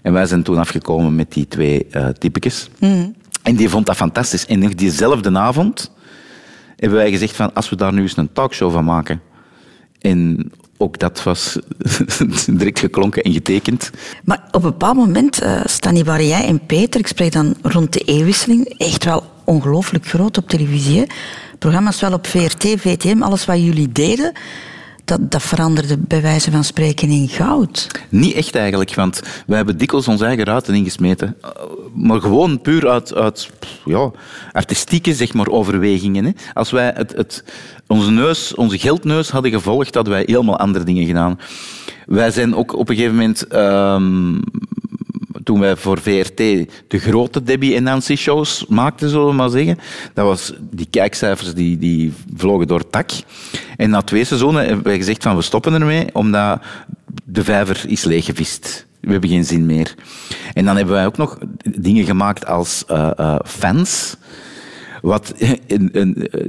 En wij zijn toen afgekomen met die twee eh typetjes. En die vond dat fantastisch. En nog diezelfde avond hebben wij gezegd van, als we daar nu eens een talkshow van maken. En ook dat was <laughs> direct geklonken en getekend. Maar op een bepaald moment eh staan waren jij en Peter, ik spreek dan rond de eeuwwisseling, echt wel ongelooflijk groot op televisie. Programma's wel op VRT, VTM, alles wat jullie deden, dat, dat veranderde bij wijze van spreken in goud. Niet echt eigenlijk, want wij hebben dikwijls onze eigen ruiten ingesmeten. Uh, Maar gewoon puur uit, uit ja, artistieke zeg maar, overwegingen. Hè. Als wij het, het, onze, neus, onze geldneus hadden gevolgd, hadden wij helemaal andere dingen gedaan. Wij zijn ook op een gegeven moment... ehm, toen wij voor VRT de grote Debbie en Nancy shows maakten, zullen we maar zeggen. Dat was, die kijkcijfers die, die vlogen door tak. En na twee seizoenen hebben wij gezegd van we stoppen ermee, omdat de vijver is leeggevist. We hebben geen zin meer. En dan hebben wij ook nog dingen gemaakt als eh, eh, fans. Wat <laughs> een, een, eh,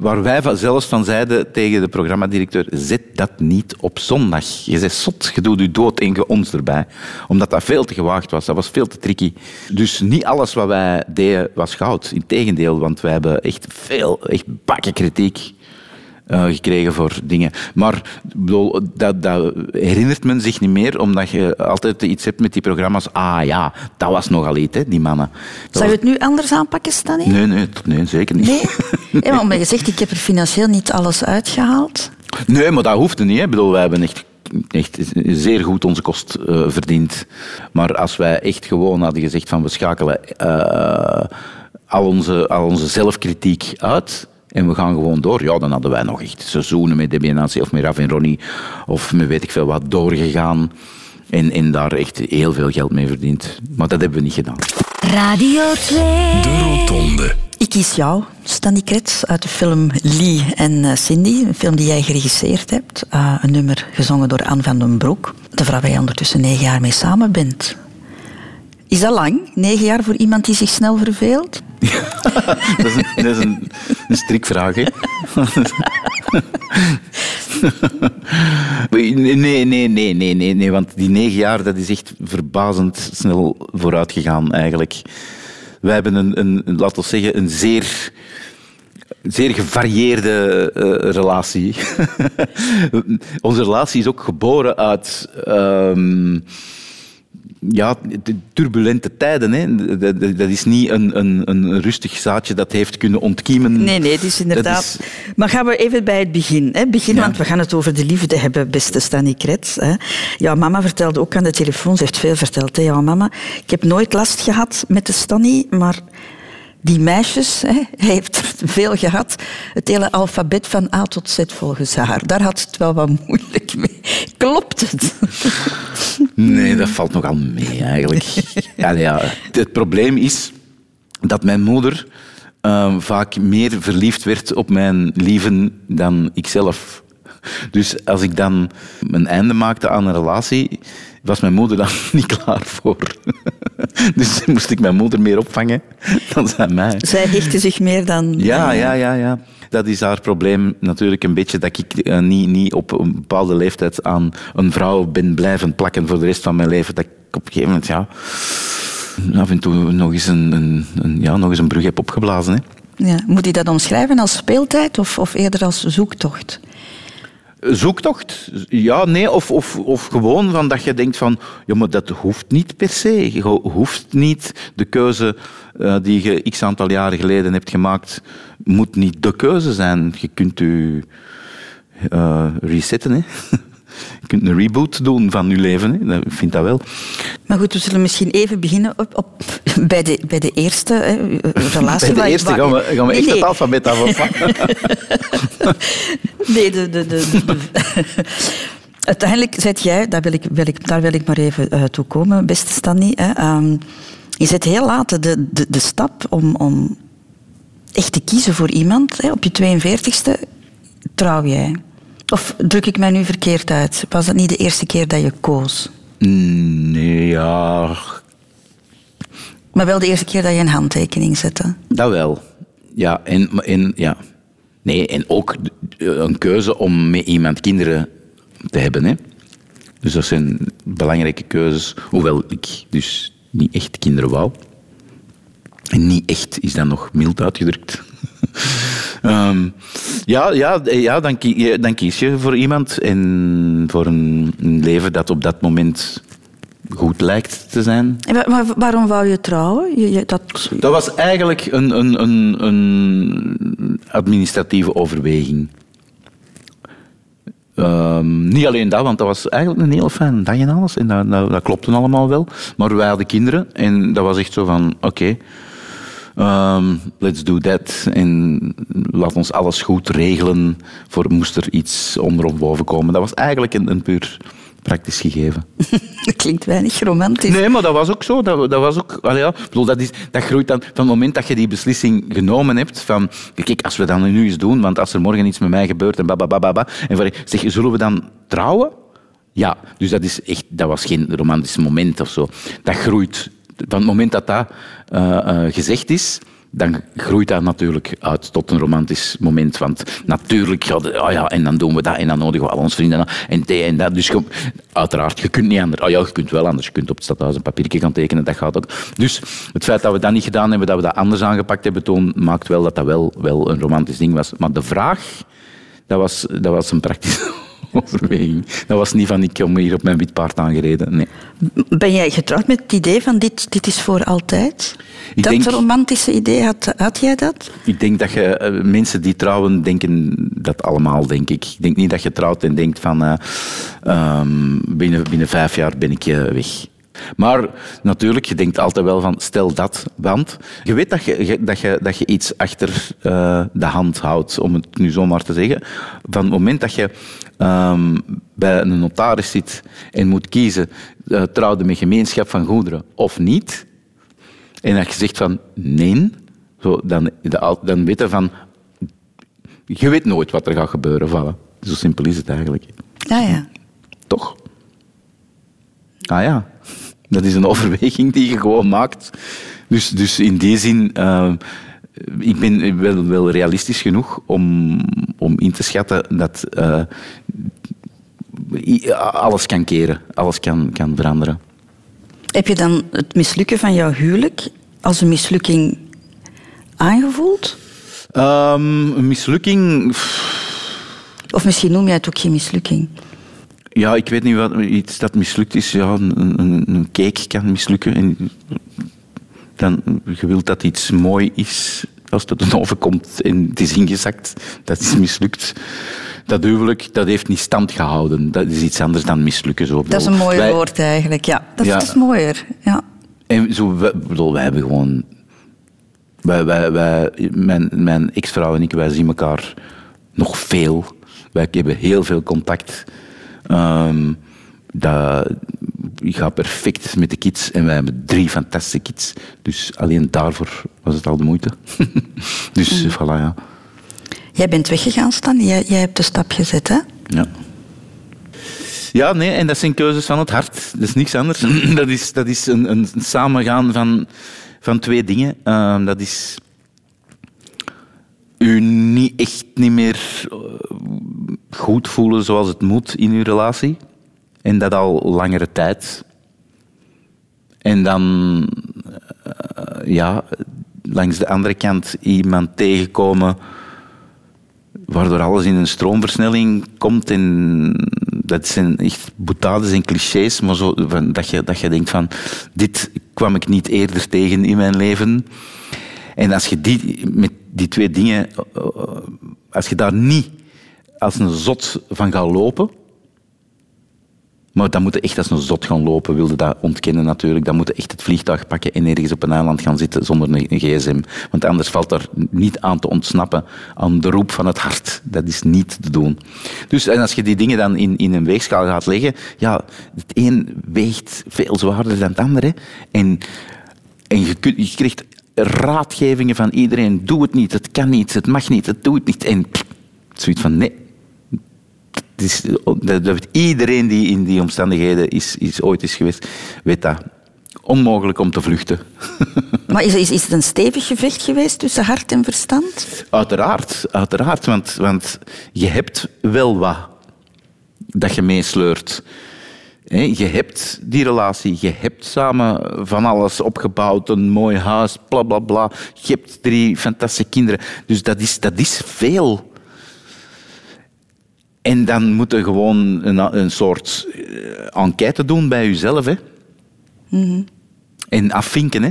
waar wij zelfs van zeiden tegen de programmadirecteur, zet dat niet op zondag. Je zegt zot, je doet je dood en ons erbij. Omdat dat veel te gewaagd was, dat was veel te tricky. Dus niet alles wat wij deden was goud. Integendeel, want wij hebben echt veel, echt bakken kritiek eh, gekregen voor dingen. Maar bedoel, dat, dat herinnert men zich niet meer, omdat je altijd iets hebt met die programma's. Ah ja, dat was nogal iets, hè, die mannen. Dat Zou je het nu anders aanpakken, was- Nee, nee, nee, zeker niet. Nee? <laughs> Ja, maar je zegt, ik heb er financieel niet alles uitgehaald. Nee, maar dat hoefde niet. Hè. Ik bedoel, wij hebben echt, echt zeer goed onze kost eh, verdiend. Maar als wij echt gewoon hadden gezegd van we schakelen eh, al, onze, al onze zelfkritiek uit en we gaan gewoon door, ja, dan hadden wij nog echt seizoenen met Nancy of met Raf en Ronnie of met weet ik veel wat doorgegaan. En, en daar echt heel veel geld mee verdiend. Maar dat hebben we niet gedaan. Radio 2. De Rotonde. Ik kies jou, Stanley Kretz, uit de film Lee en eh, Cindy. Een film die jij geregisseerd hebt. Eh, een nummer gezongen door Anne van den Broek. De vrouw waar je ondertussen negen jaar mee samen bent. Is dat lang? Negen jaar voor iemand die zich snel verveelt? <laughs> Dat is een, is een, een strikvraag, hè? <laughs> Nee, nee, nee, nee, nee, nee, want die negen jaar, dat is echt verbazend snel vooruit gegaan, eigenlijk. Wij hebben een, een, een laten we zeggen, een zeer, zeer gevarieerde eh, relatie. <laughs> Onze relatie is ook geboren uit... ehm, ja, de turbulente tijden. Hè. Dat, is niet een, een, een rustig zaadje dat heeft kunnen ontkiemen. Nee, nee, het is inderdaad... Is- Maar gaan we even bij het begin. Hè? begin Ja. Want we gaan het over de liefde hebben, beste Stanny Kretz. Hè? Ja, mama vertelde ook aan de telefoon, ze heeft veel verteld. Hè? Ja, mama, ik heb nooit last gehad met de Stanny, maar die meisjes, hè, <laughs> hij heeft er veel gehad. Het hele alfabet van A tot Z volgens haar. Daar had ze het wel wat moeilijk mee. Klopt het? <laughs> Nee, dat valt nogal mee eigenlijk. <laughs> ja, ja, het probleem is dat mijn moeder eh, vaak meer verliefd werd op mijn lieven dan ikzelf. Dus als ik dan een einde maakte aan een relatie, was mijn moeder dan <laughs> niet klaar voor. <laughs> dus moest ik mijn moeder meer opvangen dan zij mij. Zij hechtte zich meer dan... Ja, ja, ja, ja. Dat is haar probleem natuurlijk een beetje, dat ik eh, niet, niet op een bepaalde leeftijd aan een vrouw ben blijven plakken voor de rest van mijn leven. Dat ik op een gegeven moment, ja, af en toe nog eens een, een, ja, nog eens een brug heb opgeblazen. Hè. Ja. Moet je dat omschrijven als speeltijd of, of eerder als zoektocht? Zoektocht? Ja, nee. Of, of, of gewoon van dat je denkt van... Ja, maar dat hoeft niet per se. Je hoeft niet de keuze eh, die je x aantal jaren geleden hebt gemaakt... moet niet de keuze zijn. Je kunt je eh, resetten, hè. <laughs> Je kunt een reboot doen van je leven. Hè. Ik vind dat wel. Maar goed, we zullen misschien even beginnen op, op, bij, de, bij de eerste hè, relatie. Bij de eerste waar- gaan we, gaan we Nee, echt nee. het alfabet af. of wat? <laughs> Nee, de, de, de, de- uiteindelijk zet jij, daar wil ik, wil ik, daar wil ik maar even eh, toe komen, beste Stanny. Hè, ehm, je zet heel laat de, de, de stap om, om echt te kiezen voor iemand. Hè. Op je 42ste trouw jij. Of druk ik mij nu verkeerd uit? Was het niet de eerste keer dat je koos? Nee, ja... Maar wel de eerste keer dat je een handtekening zette. Dat wel. Ja, en, ja. Nee, en ook een keuze om met iemand kinderen te hebben. Hè. Dus dat zijn belangrijke keuzes. Hoewel ik dus niet echt kinderen wou. En niet echt is dan nog mild uitgedrukt. <laughs> Ehm, ja, ja, ja dan, kie- je- dan kies je voor iemand en voor een, een leven dat op dat moment goed lijkt te zijn. Maar waarom wou je trouwen? Je, je, dat, Dat was eigenlijk een, een, een, een administratieve overweging. Ehm, niet alleen dat, want dat was eigenlijk een heel fijne dag en alles. En dat, dat, dat klopte allemaal wel. Maar wij hadden kinderen en dat was echt zo van, oké, ehm, let's do that. En laat ons alles goed regelen voor moest er iets onder of boven komen. Dat was eigenlijk een, een puur praktisch gegeven. dat <laughs> klinkt weinig romantisch. Nee, maar dat was ook zo. Dat, dat was ook, allee, ja, ik bedoel, dat, is, dat groeit dan van het moment dat je die beslissing genomen hebt. Van, kijk, als we dat nu eens doen, want als er morgen iets met mij gebeurt en babababa. En van, zeg, zullen we dan trouwen? Ja, dus dat, is echt, dat was geen romantisch moment of zo. Dat groeit. Van het moment dat dat eh, eh, gezegd is, dan groeit dat natuurlijk uit tot een romantisch moment. Want natuurlijk, ja, ah ja, en dan doen we dat en dan nodigen we al onze vrienden en dit en dat. Dus uiteraard, je kunt niet anders. Ah ja, je kunt wel anders. Je kunt op het stadhuis een papiertje gaan tekenen, dat gaat ook. Dus het feit dat we dat niet gedaan hebben, dat we dat anders aangepakt hebben, toen maakt wel dat dat wel, wel een romantisch ding was. Maar de vraag, dat was, dat was een praktische <laughs> overweging. Dat was niet van, ik kom hier op mijn wit paard aangereden. Nee. Ben jij getrouwd met het idee van dit, dit is voor altijd? Ik dat denk- romantische idee, had, had jij dat? Ik denk dat je, eh, mensen die trouwen, denken dat allemaal, denk ik. Ik denk niet dat je trouwt en denkt van, eh, ehm, binnen, binnen vijf jaar ben ik eh, weg. Maar natuurlijk, je denkt altijd wel van, stel dat, want je weet dat je, dat je, dat je iets achter eh, de hand houdt, om het nu zomaar te zeggen. Van het moment dat je ehm, bij een notaris zit en moet kiezen, uh, trouwde met gemeenschap van goederen of niet, en dat je zegt van nee, zo, dan, dan weet je van... Je weet nooit wat er gaat gebeuren. Voilà. Zo simpel is het eigenlijk. Ja, ja. Toch? Ah ja, dat is een overweging die je gewoon maakt. Dus, dus in die zin, eh, ik ben wel, wel realistisch genoeg om, om in te schatten dat eh, alles kan keren, alles kan, kan veranderen. Heb je dan het mislukken van jouw huwelijk als een mislukking aangevoeld? Ehm, een mislukking... Of misschien noem jij het ook geen mislukking? Ja, ik weet niet wat iets dat mislukt is. Ja, een, een, een cake kan mislukken. En dan, je wilt dat iets mooi is. Als het uit de oven komt en het is ingezakt, dat is mislukt. Dat huwelijk, dat heeft niet stand gehouden. Dat is iets anders dan mislukken. Zo. Dat is een mooi Wij- woord eigenlijk, ja. Dat, Ja. dat is mooier, ja. En zo, wij, bedoel, wij hebben gewoon... Wij, wij, wij, mijn mijn ex-vrouw en ik, wij zien elkaar nog veel. Wij hebben heel veel contact. Ehm, dat, ik ga perfect met de kids en wij hebben drie fantastische kids. Dus alleen daarvoor was het al de moeite. <laughs> dus Mm. voilà, ja. Jij bent weggegaan, Stan. Jij, jij hebt de stap gezet, hè? Ja. Ja, nee, en dat zijn keuzes van het hart. Dat is niks anders. <clears throat> Dat is, dat is een, een samengaan van, van twee dingen. Ehm, dat is u niet echt niet meer eh, goed voelen zoals het moet in uw relatie. En dat al langere tijd. En dan, eh, ja, langs de andere kant iemand tegenkomen waardoor alles in een stroomversnelling komt. En dat zijn echt boutades en clichés, maar zo, dat, je, dat je denkt van, dit kwam ik niet eerder tegen in mijn leven. En als je die, met die twee dingen, eh, als je daar niet als een zot van gaat lopen, maar dan moet je echt als een zot gaan lopen, wilde dat ontkennen natuurlijk. Dan moet je echt het vliegtuig pakken en ergens op een eiland gaan zitten zonder een gsm. Want anders valt er niet aan te ontsnappen aan de roep van het hart. Dat is niet te doen. Dus en als je die dingen dan in, in een weegschaal gaat leggen, ja, het een weegt veel zwaarder dan het andere. En, en je, je krijgt raadgevingen van iedereen. Doe het niet, het kan niet, het mag niet, het doet het niet. En zoiets van, nee, het is, dat, dat, iedereen die in die omstandigheden is, is ooit is geweest, weet dat. Onmogelijk om te vluchten. <laughs> Maar is, is, is het een stevig gevecht geweest tussen hart en verstand? Uiteraard, uiteraard. Want, want je hebt wel wat dat je meesleurt. Je hebt die relatie, je hebt samen van alles opgebouwd, een mooi huis, bla bla bla. Je hebt drie fantastische kinderen. Dus dat is, dat is veel. En dan moet je gewoon een, een soort eh, enquête doen bij jezelf. Hè. Mhm. En afvinken. Hè.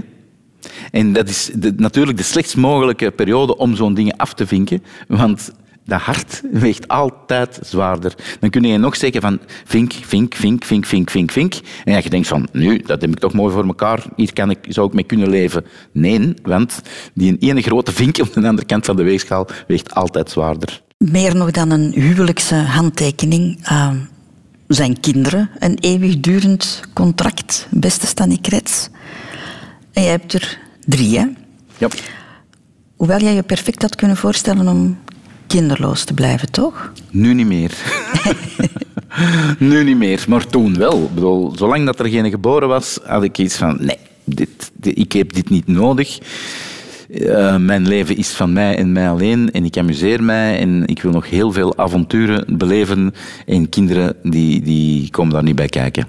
En dat is de, natuurlijk de slechtst mogelijke periode om zo'n dingen af te vinken. Want dat hart weegt altijd zwaarder. Dan kun je nog zeggen van vink, vink, vink, vink, vink, vink, vink. En je denkt van, nu, dat heb ik toch mooi voor elkaar. Hier kan ik, zou ik mee kunnen leven. Nee, want die ene grote vink op de andere kant van de weegschaal weegt altijd zwaarder. Meer nog dan een huwelijkse handtekening uh, zijn kinderen een eeuwigdurend contract, beste Stanny Krets. En jij hebt er drie, hè? Ja. Hoewel jij je perfect had kunnen voorstellen om kinderloos te blijven, toch? Nu niet meer. <laughs> nu niet meer, maar toen wel. Ik bedoel, zolang dat er geen geboren was, had ik iets van... Nee, dit, dit, ik heb dit niet nodig. Uh, mijn leven is van mij en mij alleen en ik amuseer mij en ik wil nog heel veel avonturen beleven en kinderen die, die komen daar niet bij kijken.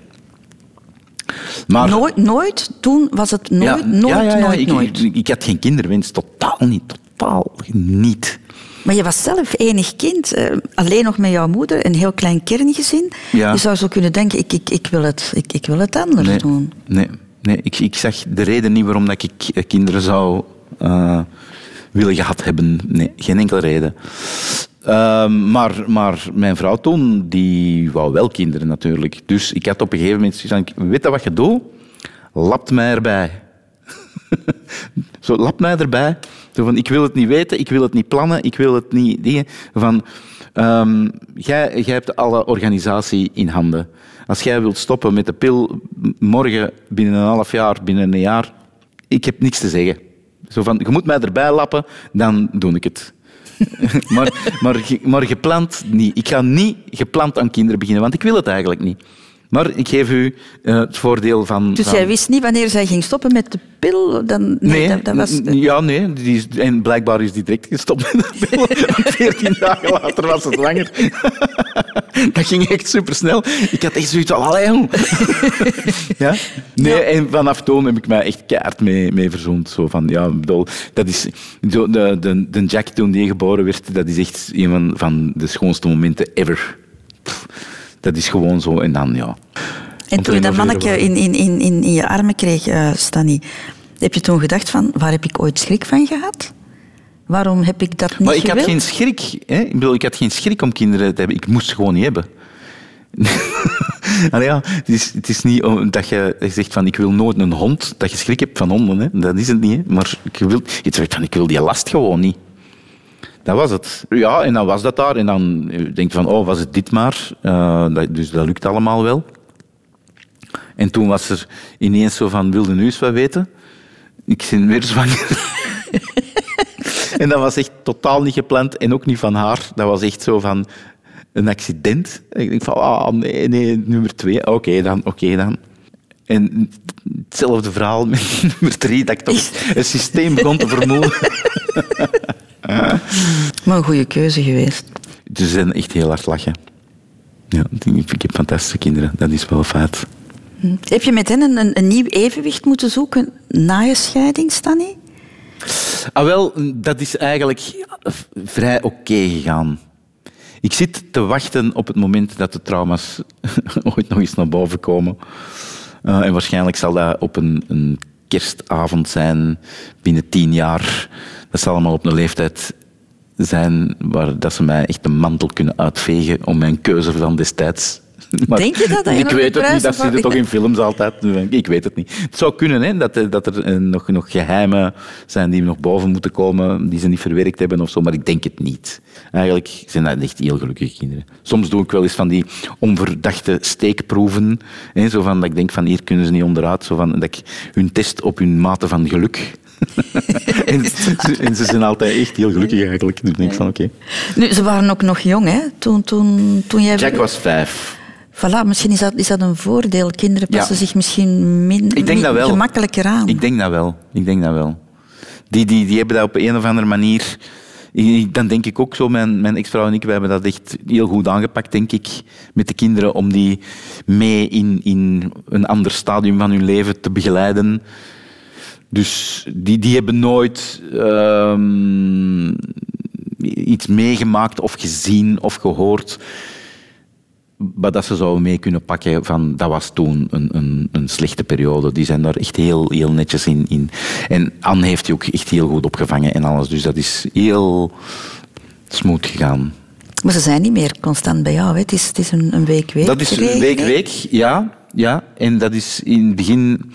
Maar, nooit, nooit? Toen was het nooit, ja, nooit, ja, ja, nooit, ik, nooit? Ik, ik, had geen kinderwens, totaal niet, totaal niet. Maar je was zelf enig kind, uh, alleen nog met jouw moeder, een heel klein kerngezin. Ja. Je zou zo kunnen denken, ik, ik, ik, wil, het, ik, ik wil het anders nee, doen. Nee, nee ik, ik zag de reden niet waarom dat ik kinderen zou uh, willen gehad hebben. Nee, geen enkele reden. Uh, maar, maar mijn vrouw toen, die wou wel kinderen natuurlijk. Dus ik had op een gegeven moment gezegd, weet je wat je doet? Lapt mij erbij. <laughs> Zo, lap mij erbij. Zo van, ik wil het niet weten, ik wil het niet plannen, ik wil het niet dingen. Van, jij, jij hebt alle organisatie in handen. Als jij wilt stoppen met de pil morgen, binnen een half jaar, binnen een jaar, ik heb niks te zeggen. Zo van, je moet mij erbij lappen, dan doe ik het. <laughs> maar, maar, maar gepland niet. Ik ga niet gepland aan kinderen beginnen, want ik wil het eigenlijk niet. Maar ik geef u uh, het voordeel van... Dus van... jij wist niet wanneer zij ging stoppen met de pil? Dan, nee, nee dat, dat was... ja, nee. Die is, en blijkbaar is die direct gestopt met de pil. <laughs> Veertien dagen later was ze zwanger. <laughs> dat ging echt supersnel. Ik had echt zoiets van, allee <laughs> ja? Nee, ja. en vanaf toen heb ik mij echt keihard mee, mee verzoend. Zo van, ja, bedoel, dat is... Zo, de, de, de Jack toen die geboren werd, dat is echt een van de schoonste momenten ever. Pff, dat is gewoon zo. En dan, ja... En toen je dat mannetje in, in, in, in je armen kreeg, uh, Stanny, heb je toen gedacht van, waar heb ik ooit schrik van gehad? Waarom heb ik dat niet Maar ik gewild? had geen schrik. Hè? Ik bedoel, ik had geen schrik om kinderen te hebben. Ik moest ze gewoon niet hebben. <laughs> Allee, ja, het, is, het is niet dat je zegt van ik wil nooit een hond, dat je schrik hebt van honden. Hè? Dat is het niet. Hè? Maar je, wil, je zegt van ik wil die last gewoon niet. Dat was het. Ja, en dan was dat daar. En dan denk je van, oh, was het dit maar. Uh, dat, dus dat lukt allemaal wel. En toen was er ineens zo van, wilde nu eens wat weten? Ik ben weer zwanger. <laughs> en dat was echt totaal niet gepland en ook niet van haar. Dat was echt zo van een accident. En ik denk van, ah, nee, nee, nummer twee. Oké okay, dan, oké okay dan. En hetzelfde verhaal met <laughs> nummer drie, dat ik toch het systeem begon te vermoeden. <laughs> Maar een goede keuze geweest. Ze zijn echt heel hard lachen. Ja, ik heb fantastische kinderen, dat is wel feit. Hm. Heb je met hen een, een, nieuw evenwicht moeten zoeken na je scheiding, Stanny? Ah, wel, dat is eigenlijk vrij oké gegaan. Ik zit te wachten op het moment dat de trauma's <laughs> ooit nog eens naar boven komen. Uh, en waarschijnlijk zal dat op een, een kerstavond zijn binnen tien jaar. Dat zal allemaal op een leeftijd zijn waar dat ze mij echt de mantel kunnen uitvegen om mijn keuze van destijds <laughs> maar Denk je dat? dat je ik weet het niet, dat zit er toch in films altijd. Ik weet het niet. Het zou kunnen hè, dat, dat er eh, nog, nog geheimen zijn die nog boven moeten komen, die ze niet verwerkt hebben of zo, maar ik denk het niet. Eigenlijk zijn dat echt heel gelukkige kinderen. Soms doe ik wel eens van die onverdachte steekproeven. Hè, zo van dat ik denk van hier kunnen ze niet onderuit. Zo van dat ik hun test op hun mate van geluk. En, en, ze zijn altijd echt heel gelukkig eigenlijk. Dus ik denk van oké. Nu, ze waren ook nog jong, hè? Toen, toen, toen jij... Jack was vijf. Voilà, misschien is dat, is dat een voordeel. Kinderen passen zich misschien minder gemakkelijker aan. Ik denk dat wel. Ik denk dat wel. Die, die, die hebben dat op een of andere manier... Dan denk ik ook zo, mijn, mijn ex-vrouw en ik, we hebben dat echt heel goed aangepakt, denk ik, met de kinderen, om die mee in, in een ander stadium van hun leven te begeleiden. Dus die, die hebben nooit ehm, iets meegemaakt of gezien of gehoord maar dat ze zouden mee kunnen pakken van dat was toen een, een, een, slechte periode. Die zijn daar echt heel, heel netjes in, in. En Anne heeft die ook echt heel goed opgevangen en alles. Dus dat is heel smooth gegaan. Maar ze zijn niet meer constant bij jou. Hè? Het is, het is een, een week-week. Dat is een week-week, ja, ja. En dat is in het begin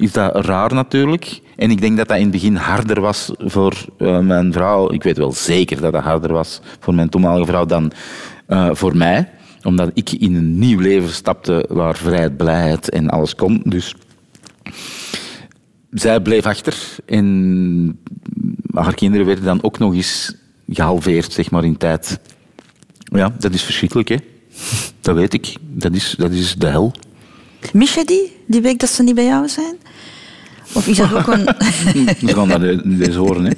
is dat raar natuurlijk. En ik denk dat dat in het begin harder was voor uh, mijn vrouw. Ik weet wel zeker dat dat harder was voor mijn toenmalige vrouw dan uh, voor mij omdat ik in een nieuw leven stapte waar vrijheid, blijheid en alles kon. Dus zij bleef achter en haar kinderen werden dan ook nog eens gehalveerd zeg maar, in tijd. Ja, dat is verschrikkelijk, hè. Dat weet ik. Dat is, dat is de hel. Mis je die, die week dat ze niet bij jou zijn? Of is dat ook een... <laughs> We gaan dat <laughs> deze horen, hè.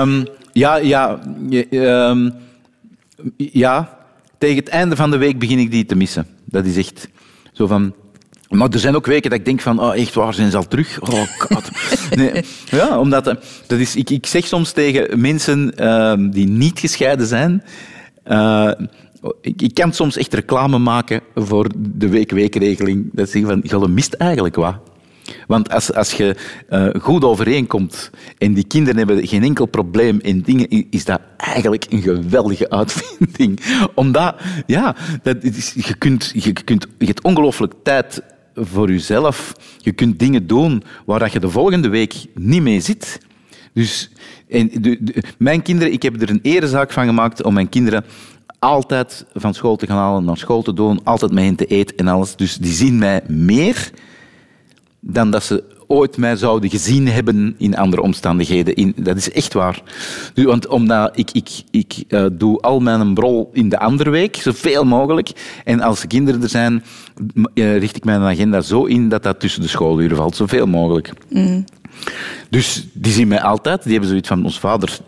um, ja, ja... Um, ja, tegen het einde van de week begin ik die te missen. Dat is echt zo van... Maar er zijn ook weken dat ik denk van, oh, echt waar, zijn ze al terug? Oh god. <laughs> Nee. Ja, omdat, eh, dat is, ik, ik zeg soms tegen mensen uh, die niet gescheiden zijn, uh, ik, kan soms echt reclame maken voor de week-weekregeling. Dat zeggen van, je mist eigenlijk wat. Want als, als je uh, goed overeenkomt en die kinderen hebben geen enkel probleem in dingen, is dat eigenlijk een geweldige uitvinding. <laughs> Omdat, ja, dat is, je, kunt, je, kunt, je hebt ongelooflijk tijd voor jezelf. Je kunt dingen doen waar je de volgende week niet mee zit. Dus en de, mijn kinderen, ik heb er een erezaak van gemaakt om mijn kinderen altijd van school te gaan halen, naar school te doen, altijd mee hen te eten en alles. Dus die zien mij meer dan dat ze ooit mij zouden gezien hebben in andere omstandigheden. In, dat is echt waar. Nu, want omdat ik, ik, ik uh, doe al mijn brol in de andere week, zoveel mogelijk. En als kinderen er zijn, uh, richt ik mijn agenda zo in dat dat tussen de schooluren valt, zoveel mogelijk. Mm. Dus die zien mij altijd. Die hebben zoiets van, ons vader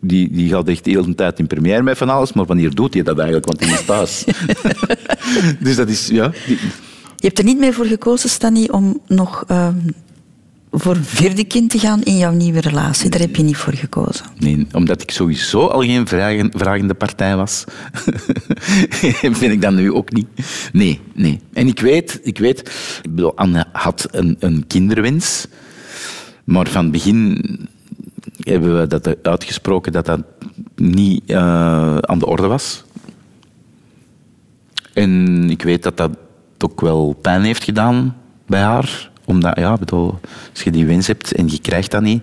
die, die gaat echt de hele tijd in première met van alles, maar wanneer doet hij dat eigenlijk? Want hij is thuis. <laughs> dus dat is, ja... Die, je hebt er niet meer voor gekozen, Stanny, om nog uh, voor een vierde kind te gaan in jouw nieuwe relatie. Daar heb je niet voor gekozen. Nee, omdat ik sowieso al geen vragen, vragende partij was. <laughs> vind ik dat nu ook niet. Nee, nee. En ik weet, ik weet ik bedoel, Anne had een, een kinderwens. Maar van het begin hebben we dat uitgesproken dat dat niet uh, aan de orde was. En ik weet dat dat ook wel pijn heeft gedaan bij haar. Omdat, ja, bedoel, als je die wens hebt en je krijgt dat niet,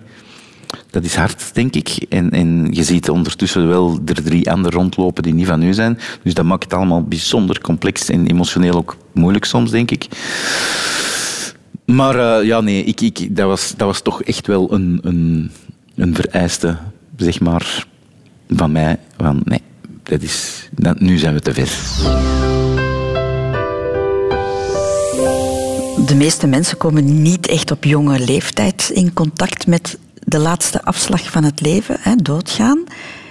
dat is hard, denk ik. En, en je ziet ondertussen wel er drie anderen rondlopen die niet van u zijn. Dus dat maakt het allemaal bijzonder complex en emotioneel ook moeilijk soms, denk ik. Maar uh, ja, nee, ik, ik, dat, was, dat was toch echt wel een, een, een vereiste, zeg maar, van mij. Van nee, dat is, dat, nu zijn we te ver. De meeste mensen komen niet echt op jonge leeftijd in contact met de laatste afslag van het leven, hè, doodgaan.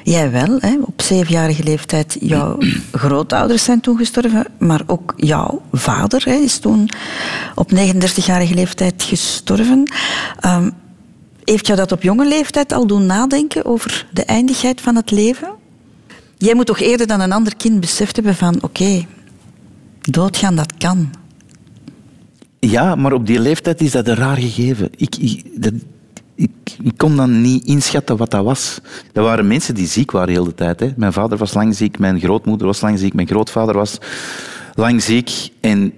Jij wel, hè, op zevenjarige leeftijd. Jouw <clears throat> grootouders zijn toen gestorven, maar ook jouw vader hè, is toen op 39-jarige leeftijd gestorven. Um, Heeft jou dat op jonge leeftijd al doen nadenken over de eindigheid van het leven? Jij moet toch eerder dan een ander kind beseft hebben van oké, doodgaan dat kan. Ja, maar op die leeftijd is dat een raar gegeven. Ik, ik, dat, ik, ik kon dan niet inschatten wat dat was. Er waren mensen die ziek waren de hele tijd. Hè. Mijn vader was lang ziek, mijn grootmoeder was lang ziek, mijn grootvader was lang ziek. En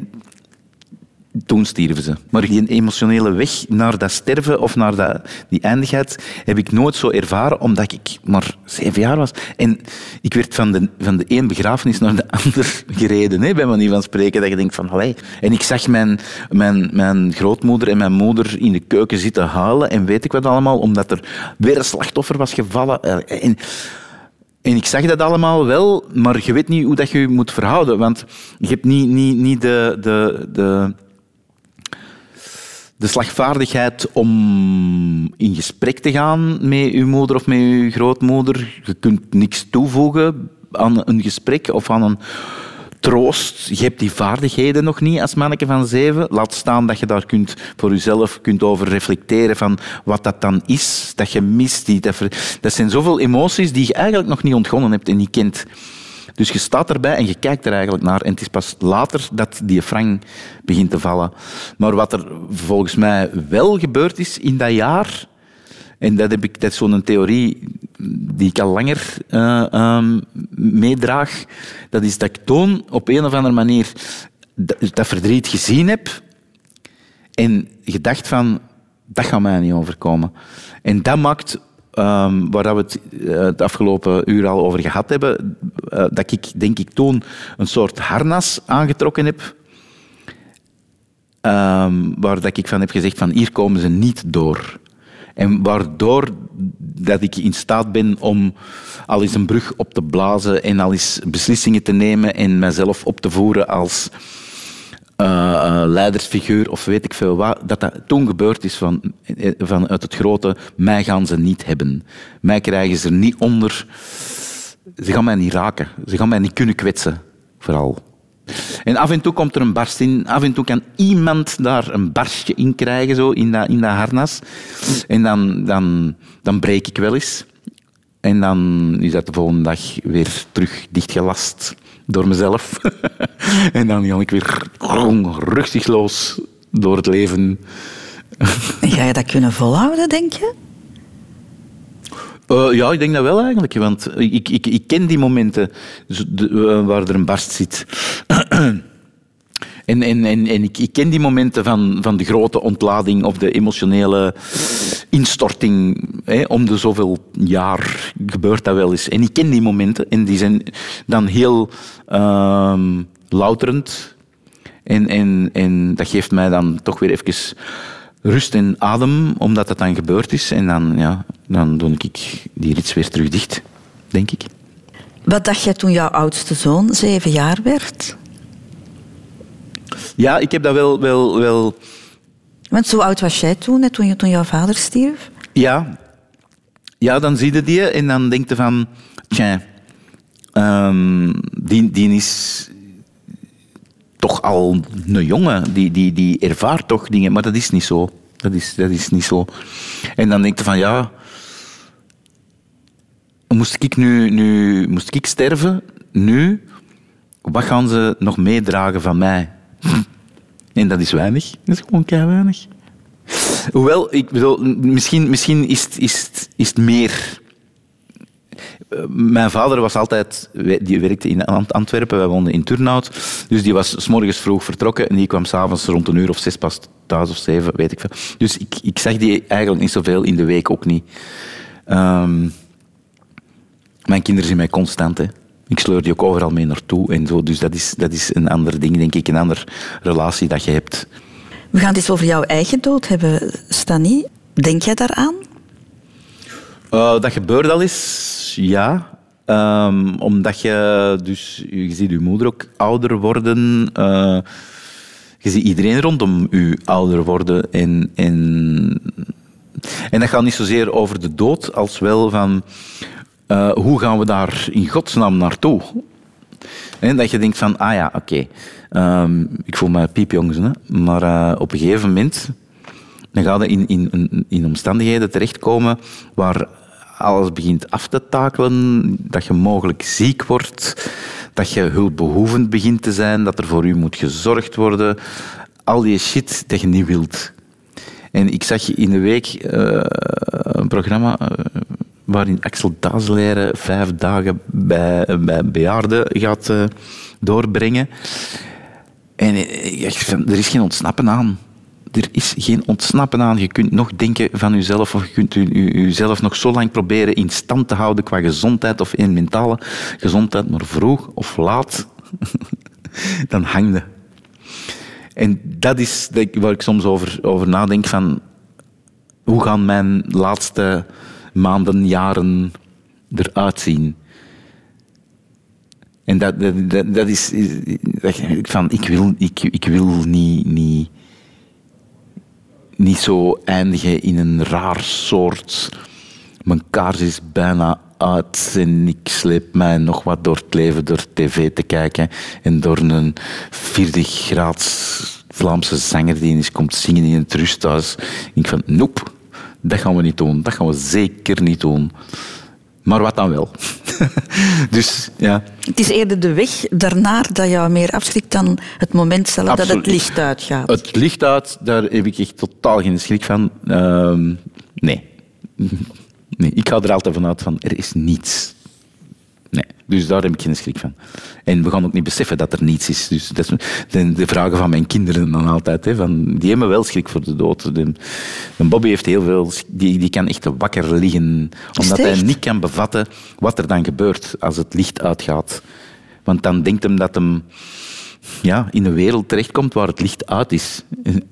toen stierven ze. Maar die emotionele weg naar dat sterven of naar dat, die eindigheid heb ik nooit zo ervaren, omdat ik maar zeven jaar was. En ik werd van de, van de een begrafenis naar de <laughs> ander gereden, hè, bij manier van spreken. Dat je denkt van, allee. En ik zag mijn, mijn, mijn grootmoeder en mijn moeder in de keuken zitten huilen en weet ik wat allemaal, omdat er weer een slachtoffer was gevallen. En, en ik zag dat allemaal wel, maar je weet niet hoe dat je je moet verhouden. Want je hebt niet, niet, niet de, de, de, de slagvaardigheid om in gesprek te gaan met je moeder of met je grootmoeder. Je kunt niks toevoegen aan een gesprek of aan een troost. Je hebt die vaardigheden nog niet als manneke van zeven. Laat staan dat je daar kunt voor jezelf kunt over reflecteren van wat dat dan is, dat je mist. Die, dat, dat zijn zoveel emoties die je eigenlijk nog niet ontgonnen hebt en niet kent. Dus je staat erbij en je kijkt er eigenlijk naar. En het is pas later dat die frank begint te vallen. Maar wat er volgens mij wel gebeurd is in dat jaar... En dat, heb ik, dat is zo'n theorie die ik al langer eh, ehm, meedraag. Dat is dat ik toen op een of andere manier dat, dat verdriet gezien heb en gedacht van, dat gaat mij niet overkomen. En dat maakt, ehm, waar we het eh, het afgelopen uur al over gehad hebben, eh, dat ik denk ik toen een soort harnas aangetrokken heb, ehm, waar dat ik van heb gezegd van, hier komen ze niet door. En waardoor dat ik in staat ben om al eens een brug op te blazen en al eens beslissingen te nemen en mezelf op te voeren als eh, leidersfiguur of weet ik veel wat, dat dat toen gebeurd is van, vanuit het grote, mij gaan ze niet hebben. Mij krijgen ze er niet onder. Ze gaan mij niet raken. Ze gaan mij niet kunnen kwetsen, vooral. En af en toe komt er een barst in. Af en toe kan iemand daar een barstje in krijgen, zo, in dat, in dat harnas. En dan, dan, dan breek ik wel eens. En dan is dat de volgende dag weer terug dichtgelast door mezelf. <laughs> en dan ga ik weer rugzichtloos door het leven. En ga je dat kunnen volhouden, denk je? Eh, ja, ik denk dat wel eigenlijk. Want ik, ik, ik ken die momenten eh, waar er een barst zit. <clears throat> En, en, en, en ik, ik ken die momenten van, van de grote ontlading of de emotionele instorting. Hè, om de zoveel jaar gebeurt dat wel eens. En ik ken die momenten en die zijn dan heel ehm, louterend. En, en, en dat geeft mij dan toch weer even rust en adem, omdat dat dan gebeurd is. En dan, ja, dan doe ik die rits weer terug dicht, denk ik. Wat dacht jij toen jouw oudste zoon zeven jaar werd? Ja, ik heb dat wel... wel, wel Want zo oud was jij toen, hè, toen, je, toen jouw vader stierf? Ja. Ja, dan zie je die en dan denk je van... Tja, ehm, die, die is toch al een jongen. Die, die, die ervaart toch dingen, maar dat is niet zo. Dat is, dat is niet zo. En dan denk je van, ja... Moest ik nu, nu moest ik sterven, nu, wat gaan ze nog meedragen van mij? <laughs> En dat is weinig. Dat is gewoon kei weinig. Hoewel, ik bedoel, misschien, misschien is, is, is het meer. Eh, Mijn vader was altijd, die werkte in Ant- Antwerpen, wij woonden in Turnhout. Dus die was s morgens vroeg vertrokken en die kwam s'avonds rond een uur of zes pas thuis of zeven, weet ik veel. Dus ik, ik zag die eigenlijk niet zoveel in de week ook niet. Ehm, mijn kinderen zien mij constant. Hè. Ik sleur die ook overal mee naartoe en zo. Dus dat is, dat is een ander ding, denk ik, een andere relatie dat je hebt. We gaan het eens over jouw eigen dood hebben, Stani. Denk jij daaraan? Eh, dat gebeurt al eens, ja. Ehm, omdat je, dus, je ziet je moeder ook ouder worden. eh, je ziet iedereen rondom je ouder worden. En, en, en dat gaat niet zozeer over de dood, als wel van eh, hoe gaan we daar in godsnaam naartoe? En dat je denkt van, ah ja, oké. ehm, ik voel me piepjong, hè. maar op een gegeven moment dan ga je in, in, in omstandigheden terechtkomen waar alles begint af te takelen, dat je mogelijk ziek wordt, dat je hulpbehoevend begint te zijn, dat er voor u moet gezorgd worden. Al die shit dat je niet wilt. En ik zag in de week eh, een programma eh, waarin Axel Dazeleren vijf dagen bij, bij bejaarden gaat eh, doorbrengen. En ik er is geen ontsnappen aan. Er is geen ontsnappen aan. Je kunt nog denken van jezelf of je kunt jezelf nog zo lang proberen in stand te houden qua gezondheid of in mentale gezondheid, maar vroeg of laat, <laughs> dan hang. En dat is waar ik soms over, over nadenk van hoe gaan mijn laatste maanden, jaren eruit zien? En dat, dat, is, dat van, ik wil, ik, ik wil niet, niet, niet zo eindigen in een raar soort. Mijn kaars is bijna uit en ik sleep mij nog wat door het leven door tv te kijken en door een 40 graads Vlaamse zanger die eens komt zingen in het rusthuis. Ik van, nope, dat gaan we niet doen. Dat gaan we zeker niet doen. Maar wat dan wel? <laughs> dus ja, Het is eerder de weg daarnaar dat jou meer afschrikt dan het moment zelf dat het licht uitgaat. Het licht uit, daar heb ik echt totaal geen schrik van. Ehm, nee. <laughs> nee. Ik ga er altijd vanuit van, er is niets. Nee, dus daar heb ik geen schrik van. En we gaan ook niet beseffen dat er niets is. Dus dat is de, vragen van mijn kinderen dan altijd. Hè, van, die hebben wel schrik voor de dood. De, de Bobby heeft heel veel... Die, die kan echt wakker liggen. Omdat hij niet kan bevatten wat er dan gebeurt als het licht uitgaat. Want dan denkt hem dat hem ja, in een wereld terechtkomt waar het licht uit is.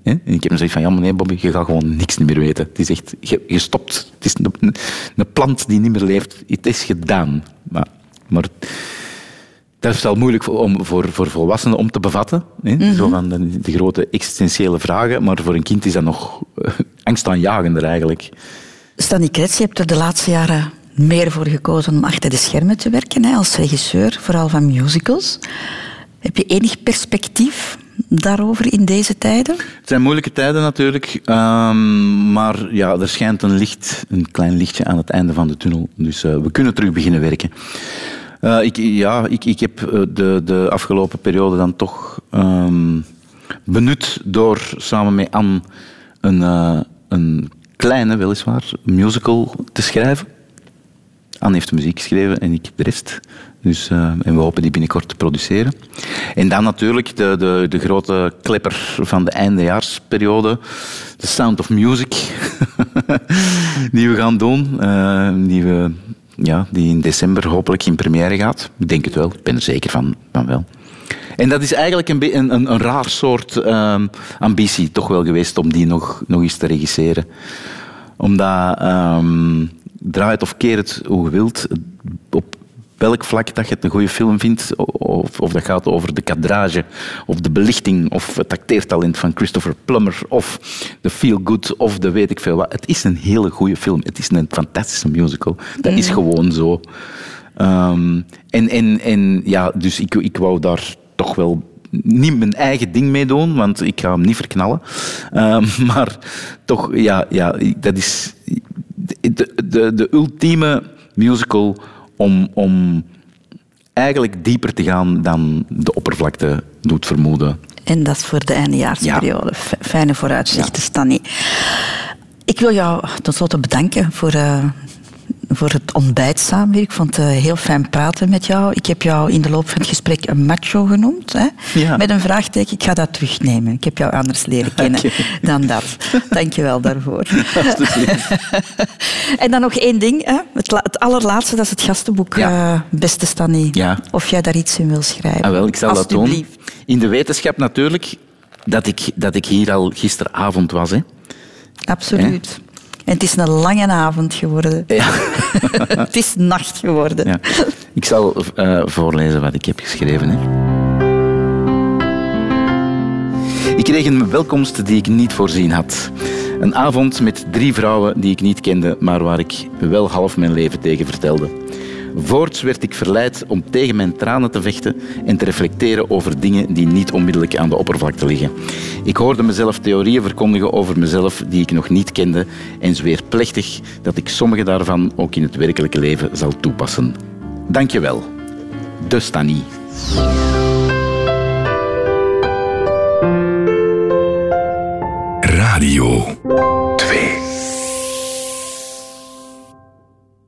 En ik heb hem gezegd van, ja nee Bobby, je gaat gewoon niks meer weten. Het is echt, je, je stopt. Het is een, een plant die niet meer leeft. Het is gedaan. Maar, maar dat is wel moeilijk om, voor, voor volwassenen om te bevatten. Hè? Zo van de, de grote existentiële vragen. Maar voor een kind is dat nog eh, angstaanjagender eigenlijk. Stanley Kretz, je hebt er de laatste jaren meer voor gekozen om achter de schermen te werken, hè, als regisseur, vooral van musicals. Heb je enig perspectief daarover in deze tijden? Het zijn moeilijke tijden natuurlijk, ehm, maar ja, er schijnt een licht, een klein lichtje aan het einde van de tunnel. Dus eh, we kunnen terug beginnen werken. Eh, ik, ja, ik, ik heb eh, de, de afgelopen periode dan toch ehm, benut door samen met Anne een, een kleine, weliswaar, musical te schrijven. Anne heeft de muziek geschreven en ik de rest. Dus, eh, en we hopen die binnenkort te produceren. En dan natuurlijk de, de, de grote klepper van de eindejaarsperiode. The Sound of Music. <laughs> die we gaan doen. eh, die, we, ja, die in december hopelijk in première gaat. Ik denk het wel. Ik ben er zeker van, van wel. En dat is eigenlijk een, een, een, raar soort ehm, ambitie toch wel geweest om die nog, nog eens te regisseren omdat, ehm draai het of keer het hoe je wilt, welk vlak dat je het een goede film vindt, of, of dat gaat over de kadrage, of de belichting, of het acteertalent van Christopher Plummer, of de feel-good, of de weet ik veel wat. Het is een hele goede film. Het is een fantastische musical. Dat is gewoon zo. Ehm, en, en, en ja, dus ik, ik wou daar toch wel niet mijn eigen ding mee doen, want ik ga hem niet verknallen. Ehm, <laughs> maar toch, ja, ja, dat is de, de, de ultieme musical om, om eigenlijk dieper te gaan dan de oppervlakte doet vermoeden. En dat is voor de eindejaarsperiode. Fijne vooruitzichten, Stanny. Ik wil jou tot slot bedanken voor, eh, voor het ontbijt samen. Ik vond het eh, heel fijn praten met jou. Ik heb jou in de loop van het gesprek een macho genoemd. Hè? Ja. Met een vraagteken. Ik ga dat terugnemen. Ik heb jou anders leren kennen dan dat. Dank je wel daarvoor. <laughs> En dan nog één ding. Hè? Het, het allerlaatste, dat is het gastenboek. Ja. eh, beste Stanny. Ja. Of jij daar iets in wil schrijven. Ah, wel, ik zal dat doen. In de wetenschap natuurlijk dat ik, dat ik hier al gisteravond was. Hè. Absoluut. En het is een lange avond geworden. Ja. <laughs> het is nacht geworden. Ja. Ik zal eh, voorlezen wat ik heb geschreven. Hè. Ik kreeg een welkomst die ik niet voorzien had. Een avond met drie vrouwen die ik niet kende, maar waar ik wel half mijn leven tegen vertelde. Voorts werd ik verleid om tegen mijn tranen te vechten en te reflecteren over dingen die niet onmiddellijk aan de oppervlakte liggen. Ik hoorde mezelf theorieën verkondigen over mezelf die ik nog niet kende en zweer plechtig dat ik sommige daarvan ook in het werkelijke leven zal toepassen. Dank je wel. De Stanie. Radio 2.